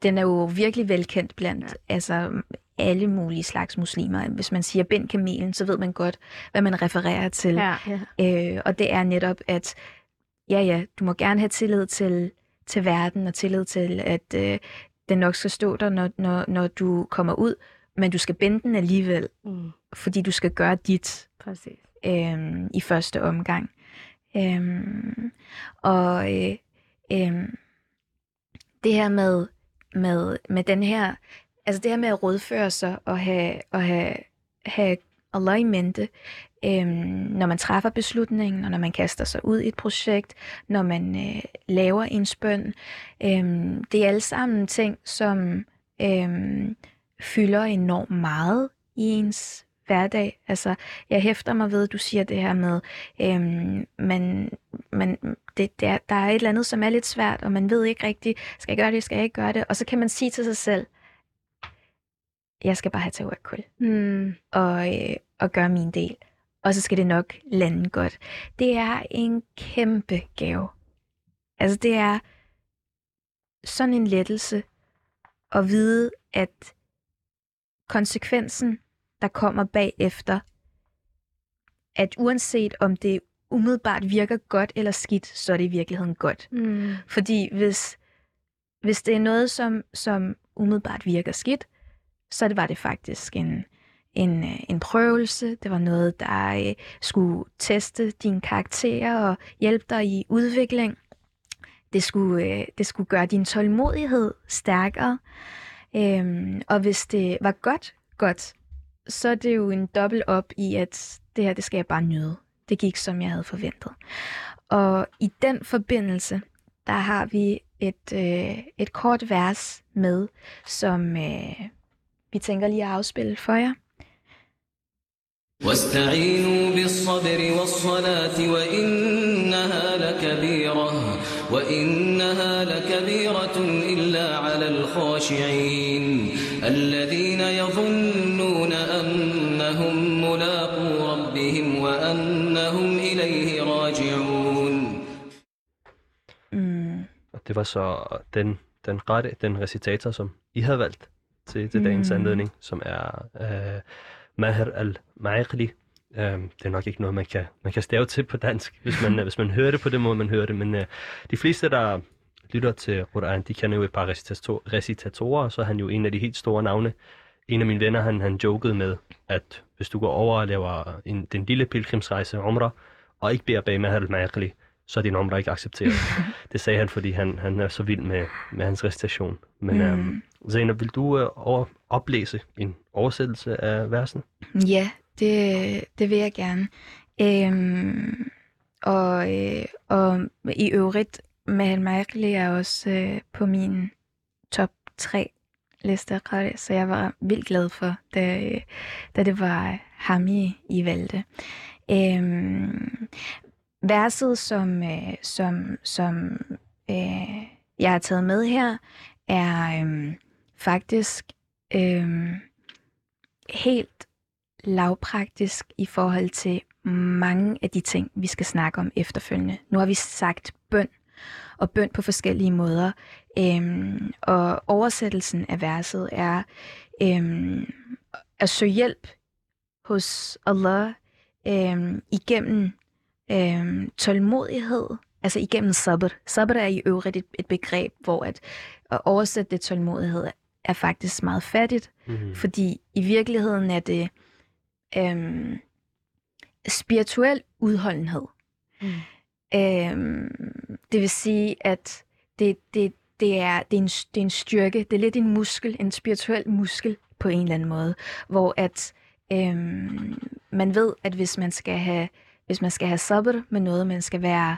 den er jo virkelig velkendt blandt, ja. altså alle mulige slags muslimer. Hvis man siger bind kamelen, så ved man godt, hvad man refererer til. Ja. Ja. Øh, og det er netop, at ja, ja, du må gerne have tillid til, til verden og tillid til, at øh, den nok skal stå der, når, når, når du kommer ud, men du skal binde den alligevel, Mm. fordi du skal gøre dit Præcis. øh, i første omgang. Øh, og øh, øh, det her med, med, med den her, altså det her med at rådføre sig og have, og have, have Allah i mente, øhm, når man træffer beslutningen, og når man kaster sig ud i et projekt, når man øh, laver en spøn, Øhm, det er alle sammen ting, som øhm, fylder enormt meget i ens hverdag. Altså, jeg hæfter mig ved, at du siger det her med, øhm, men, men det, det er, der er et eller andet, som er lidt svært, og man ved ikke rigtigt, skal jeg gøre det, skal jeg ikke gøre det? Og så kan man sige til sig selv, jeg skal bare have tawakkul Mm. og, øh, og gøre min del. Og så skal det nok lande godt. Det er en kæmpe gave. Altså det er sådan en lettelse at vide, at konsekvensen, der kommer bagefter, at uanset om det umiddelbart virker godt eller skidt, så er det i virkeligheden godt. Mm. Fordi hvis, hvis det er noget, som, som umiddelbart virker skidt, så det var det faktisk en, en, øh, en prøvelse. Det var noget, der øh, skulle teste dine karakterer og hjælpe dig i udvikling. Det skulle, øh, det skulle gøre din tålmodighed stærkere. Øhm, og hvis det var godt, godt, så er det jo en dobbelt op i, at det her, det skal jeg bare nyde. Det gik, som jeg havde forventet. Og i den forbindelse, der har vi et, øh, et kort vers med, som øh, vi tænker lige at afspille for jer. واستعينوا بالصبر والصلاة وإنها لكبيرة وإنها لكبيرة إلا على الخاشعين الذين يظنون أنهم ملاقو ربهم وأنهم إليه راجعون Mm, Og det var så den, den rette, den recitator, som I havde valgt til, til dagens Mm. anledning, som er uh, Maher al-Ma'ikli. Uh, det er nok ikke noget, man kan, man kan stave til på dansk, hvis man, hvis man hører det på den måde, man hører det. Men uh, de fleste, der lytter til Quran, de kender jo et par recitator- recitatorer, og så er han jo en af de helt store navne. en af mine venner, han, han jokede med, at hvis du går over og laver en, den lille pilgrimsrejse, Umrah, og ikke beder bag Maher al-Ma'ikli, så er din Umrah ikke accepteret. Det sagde han, fordi han, han er så vild med, med hans recitation. Men Mm. mm. øhm, Zainab, vil du øh, over, oplæse en oversættelse af versen? ja, det, det vil jeg gerne. Øhm, og, øh, og i øvrigt, Mahal Michael er også øh, på min top 3 læste liste, så jeg var vildt glad for, da, da det var ham, I, I valgte. Øhm, verset, som, øh, som, som øh, jeg har taget med her, er øh, faktisk øh, helt lavpraktisk i forhold til mange af de ting, vi skal snakke om efterfølgende. Nu har vi sagt bøn, og bøn på forskellige måder. Øhm, og oversættelsen af verset er øhm, at søge hjælp hos Allah øhm, igennem øhm, tålmodighed, altså igennem sabr. Sabr er i øvrigt et, et begreb, hvor at, at oversætte det tålmodighed er faktisk meget fattigt, Mm. fordi i virkeligheden er det øhm, spirituel udholdenhed. Mm. Øhm, det vil sige, at det, det, det, er, det, er en, det er en styrke, det er lidt en muskel, en spirituel muskel på en eller anden måde, hvor at øhm, man ved, at hvis man skal have hvis man skal have sabr med noget, man skal være,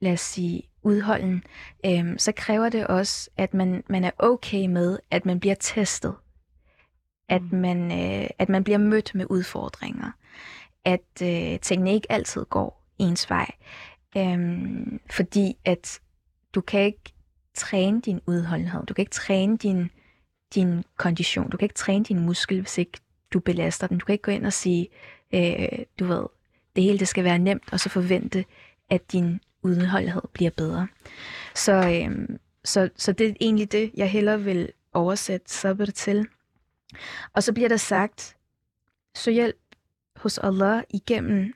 lad os sige, udholden, øhm, så kræver det også, at man, man er okay med, at man bliver testet. At Mm. man, øh, at man bliver mødt med udfordringer. At øh, tingene ikke altid går ens vej. Øhm, fordi at du kan ikke træne din udholdenhed. Du kan ikke træne din, din kondition. Du kan ikke træne din muskel, hvis ikke du belaster den. Du kan ikke gå ind og sige, øh, du ved, det hele det skal være nemt, og så forvente, at din udholdenhed bliver bedre. Så, øhm, så, så det er egentlig det, jeg hellere vil oversætte sabr til. Og så bliver der sagt, så hjælp hos Allah igennem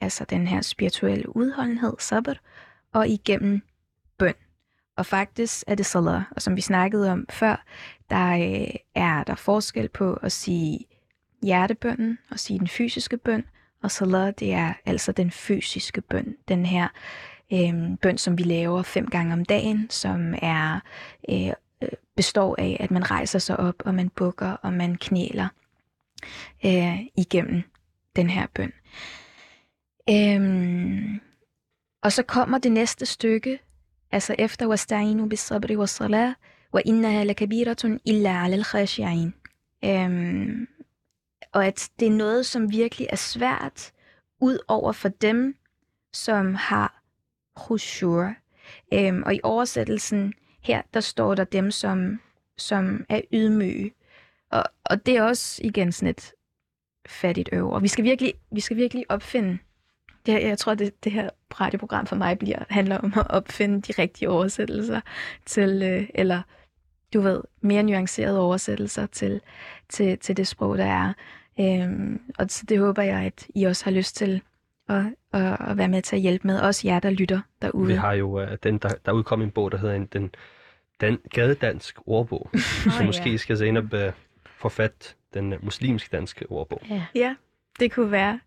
altså den her spirituelle udholdenhed, sabr, og igennem bøn. Og faktisk er det salat, og som vi snakkede om før, der øh, er der forskel på at sige hjertebønnen og sige den fysiske bøn, og salat, det er altså den fysiske bøn, den her øh, bøn, som vi laver fem gange om dagen, som er øh, består af, at man rejser sig op, og man bukker, og man knæler øh, igennem den her bøn. Øhm, og så kommer det næste stykke, altså efter wasta'inu bis sabri was salah, wa innaha lakabiratun illa ala al øhm, Og at det er noget, som virkelig er svært, ud over for dem, som har khushur. Øhm, og i oversættelsen her, der står der dem, som, som er ydmyge. Og, og det er også igen sådan et fattigt øv. Og vi skal virkelig, vi skal virkelig opfinde det, jeg tror, det, det her radioprogram for mig bliver, handler om at opfinde de rigtige oversættelser til, øh, eller du ved, mere nuancerede oversættelser til, til, til det sprog, der er. Øhm, og så det håber jeg, at I også har lyst til at, at, at være med til at hjælpe med. Også jer, der lytter derude. Vi har jo uh, den, der, der udkom en bog, der hedder en, den, den gadedansk ordbog, oh, så måske ja. skal Zainab uh, forfat den uh, muslimske danske ordbog. Ja. ja, det kunne være.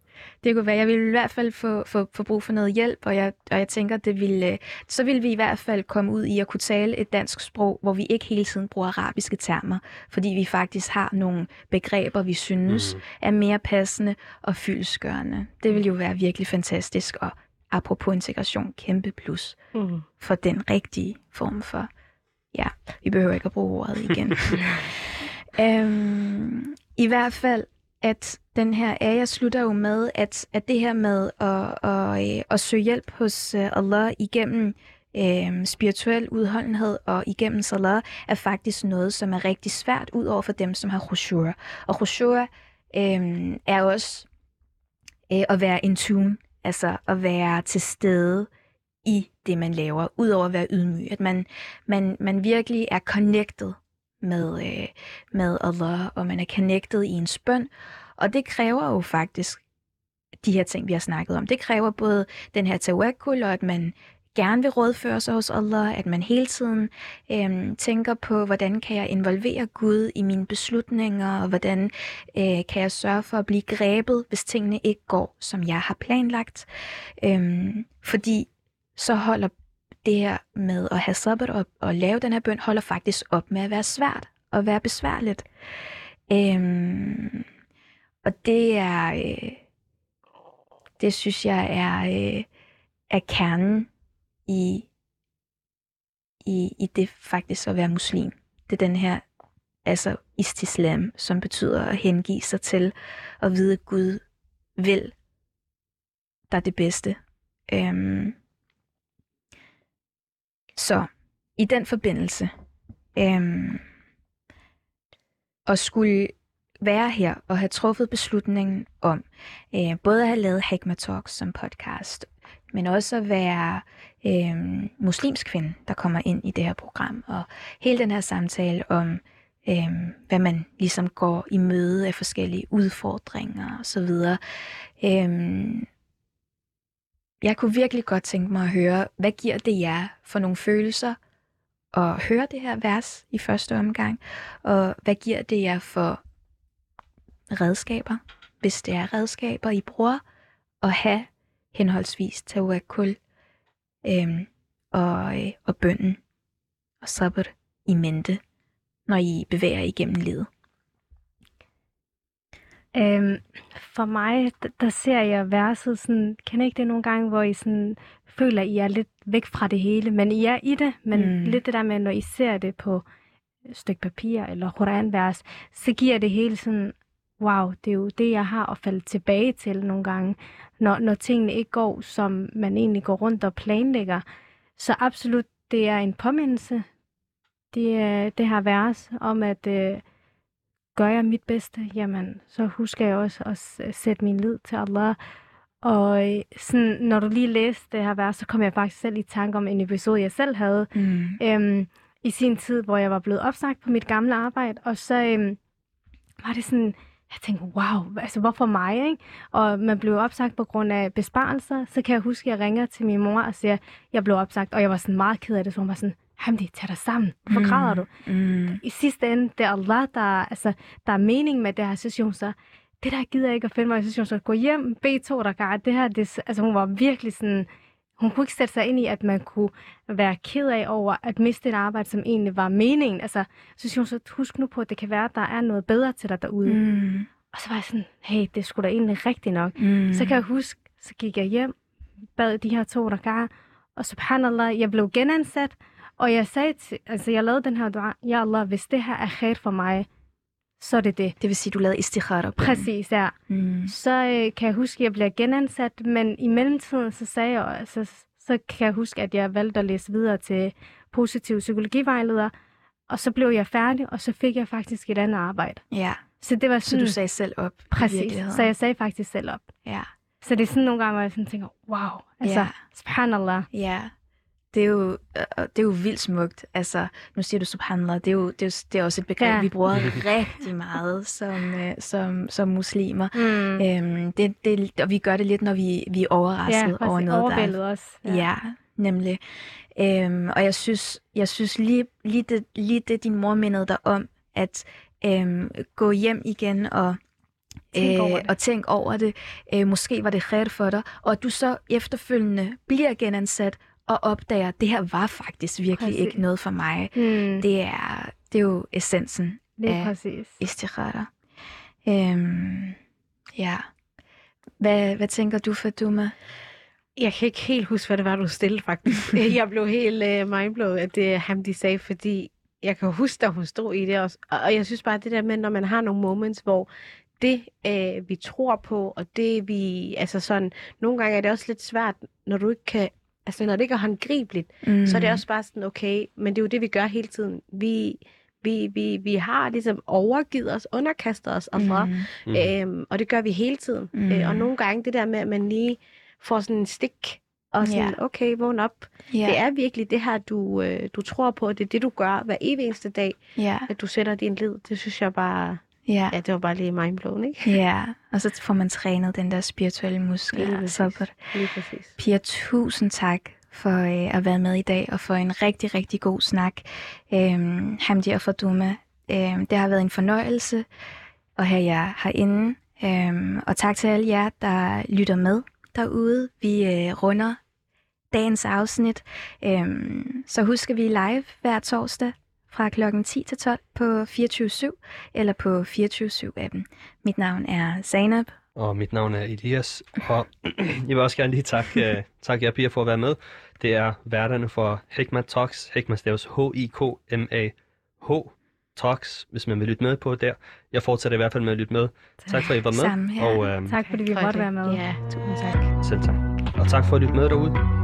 Det kunne være, jeg ville i hvert fald få, få, få brug for noget hjælp, og jeg, og jeg tænker, det ville, så ville vi i hvert fald komme ud i at kunne tale et dansk sprog, hvor vi ikke hele tiden bruger arabiske termer, fordi vi faktisk har nogle begreber, vi synes mm. er mere passende og fyldesgørende. Det vil jo være virkelig fantastisk, og apropos integration, kæmpe plus mm. for den rigtige form for, ja, vi behøver ikke at bruge ordet igen. øhm, I hvert fald at den her ære slutter jo med, at, at det her med at, at, at, at søge hjælp hos øh, Allah igennem øh, spirituel udholdenhed og igennem salat, er faktisk noget, som er rigtig svært, ud over for dem, som har khushur. Og khushur øh, er også øh, at være in tune, altså at være til stede i det, man laver, udover at være ydmyg. At man, man, man virkelig er connected med, øh, med Allah, og man er connected i ens bøn. Og det kræver jo faktisk de her ting, vi har snakket om. Det kræver både den her tawakkul, og at man gerne vil rådføre sig hos Allah, at man hele tiden øh, tænker på, hvordan kan jeg involvere Gud i mine beslutninger, og hvordan øh, kan jeg sørge for at blive grebet, hvis tingene ikke går, som jeg har planlagt. Øh, fordi så holder det her med at have sabbat og, og lave den her bøn, holder faktisk op med at være svært og være besværligt. Øhm, og det er, øh, det synes jeg er, øh, er kernen i, i, i det faktisk at være muslim. Det er den her, altså istislam, som betyder at hengive sig til at vide, at Gud vil der er det bedste. Øhm, så i den forbindelse, øhm, at skulle være her og have truffet beslutningen om øh, både at have lavet Hagma Talks som podcast, men også at være øh, muslimsk kvinde, der kommer ind i det her program. Og hele den her samtale om, øh, hvad man ligesom går i møde af forskellige udfordringer osv. Øh, jeg kunne virkelig godt tænke mig at høre, hvad giver det jer for nogle følelser at høre det her vers i første omgang? Og hvad giver det jer for redskaber, hvis det er redskaber, I bruger, at have henholdsvis tawakkul øhm, og, øh, og bønden og sabr i mente, når I bevæger igennem livet? Øhm, for mig, der ser jeg verset sådan, kan ikke det nogle gange, hvor I sådan føler, at I er lidt væk fra det hele, men I er i det, men mm. lidt det der med, når I ser det på et stykke papir eller Koran-vers, så giver det hele sådan, wow, det er jo det, jeg har at falde tilbage til nogle gange, når, når tingene ikke går, som man egentlig går rundt og planlægger. Så absolut, det er en påmindelse, det, er det her vers om, at øh, gør jeg mit bedste, jamen, så husker jeg også at sætte min lid til Allah. Og sådan, når du lige læste det her vers, så kom jeg faktisk selv i tanke om en episode, jeg selv havde mm. øhm, i sin tid, hvor jeg var blevet opsagt på mit gamle arbejde. Og så øhm, var det sådan, jeg tænkte, wow, altså hvorfor mig, ikke? Og man blev opsagt på grund af besparelser, så kan jeg huske, at jeg ringer til min mor og siger, jeg blev opsagt, og jeg var sådan meget ked af det, så hun var sådan, Hamdi, tag dig sammen. Hvorfor græder du? Mm. I sidste ende, det er Allah, der, altså, der er mening med det her situation, så det der gider jeg ikke at finde mig i situation, så gå hjem, B2, der gør det her, det, altså hun var virkelig sådan, hun kunne ikke sætte sig ind i, at man kunne være ked af over at miste et arbejde, som egentlig var meningen. Altså, så siger hun så, husk nu på, at det kan være, at der er noget bedre til dig derude. Mm. Mm. Og så var jeg sådan, hey, det skulle da egentlig rigtigt nok. Mm. Så kan jeg huske, så gik jeg hjem, bad de her to der og subhanallah, jeg blev genansat, og jeg sagde til, altså jeg lavede den her dua, ja Allah, hvis det her er khair for mig, så er det det. Det vil sige, du lavede istikhara på. Præcis, ja. Mm. Så øh, kan jeg huske, at jeg bliver genansat, men i mellemtiden, så sagde jeg, så, så kan jeg huske, at jeg valgte at læse videre til positiv psykologivejleder, og så blev jeg færdig, og så fik jeg faktisk et andet arbejde. Ja, Så det var så sådan, du sagde selv op. præcis, så jeg sagde faktisk selv op. Ja, Så det er sådan nogle gange, hvor jeg sådan tænker, wow, altså, Ja. subhanallah. ja. Det er, jo, øh, det er jo vildt smukt. Altså, nu siger du subhanallah, det er jo, det er, jo, det er også et begreb, Ja. vi bruger rigtig meget som, øh, som, som muslimer. Mm. Øhm, det, det, og vi gør det lidt, når vi, vi er overrasket ja, over noget, der er Overvældet også. Ja, ja nemlig. Øhm, og jeg synes, jeg synes lige, lige, det, lige det, din mor mindede dig om, at øhm, gå hjem igen og Tænk over det. og tænk over det. Øh, måske var det ret for dig. Og at du så efterfølgende bliver genansat og opdager, at det her var faktisk virkelig Præcis. ikke noget for mig. Mm. Det, er, det er jo essensen det er ja. præcis. istikhara. Øhm, ja. Hvad, hvad tænker du, Faduma? Jeg kan ikke helt huske, hvad det var, du stillede faktisk. jeg blev helt uh, mindblowet, at det er ham, de sagde, fordi jeg kan huske, at hun stod i det også. Og jeg synes bare, det der med, når man har nogle moments, hvor det, øh, vi tror på, og det vi, altså sådan, nogle gange er det også lidt svært, når du ikke kan, altså når det ikke er håndgribeligt, Mm. så er det også bare sådan, okay, men det er jo det, vi gør hele tiden. Vi, vi, vi, vi har ligesom overgivet os, underkastet os andre, Mm. Mm. Øhm, og det gør vi hele tiden. Mm. Mm. Øh, og nogle gange det der med, at man lige får sådan en stik, og sådan, Ja. okay, vågn op. Ja. Det er virkelig det her, du, øh, du tror på, det er det, du gør hver evig eneste dag, Ja, at du sætter din lid. Det synes jeg bare, ja, ja, det var bare lige mindblown, ikke? ja. Og så får man trænet den der spirituelle muskel. Lige præcis. så Lige præcis. Pia, tusind tak for øh, at være med i dag, og for en rigtig, rigtig god snak. Øhm, Hamdi og Faduma, øhm, det har været en fornøjelse at have jer herinde. Øhm, og tak til alle jer, der lytter med derude. Vi øh, runder dagens afsnit. Øhm, så husker vi er live hver torsdag fra klokken 10 til 12 på 24-7 eller på 24-7-appen. Mit navn er Zainab. Og mit navn er Elias, og jeg vil også gerne lige takke, uh, takke jer piger for at være med. Det er værterne for Hikma Talks. Hikma staves H-I-K-M-A-H Talks, hvis man vil lytte med på der. Jeg fortsætter i hvert fald med at lytte med. Tak for, at I var med. Samme her. Og uh, Tak fordi vi måtte være med. Ja, tusind tak. selv tak. Og tak for at lytte med derude.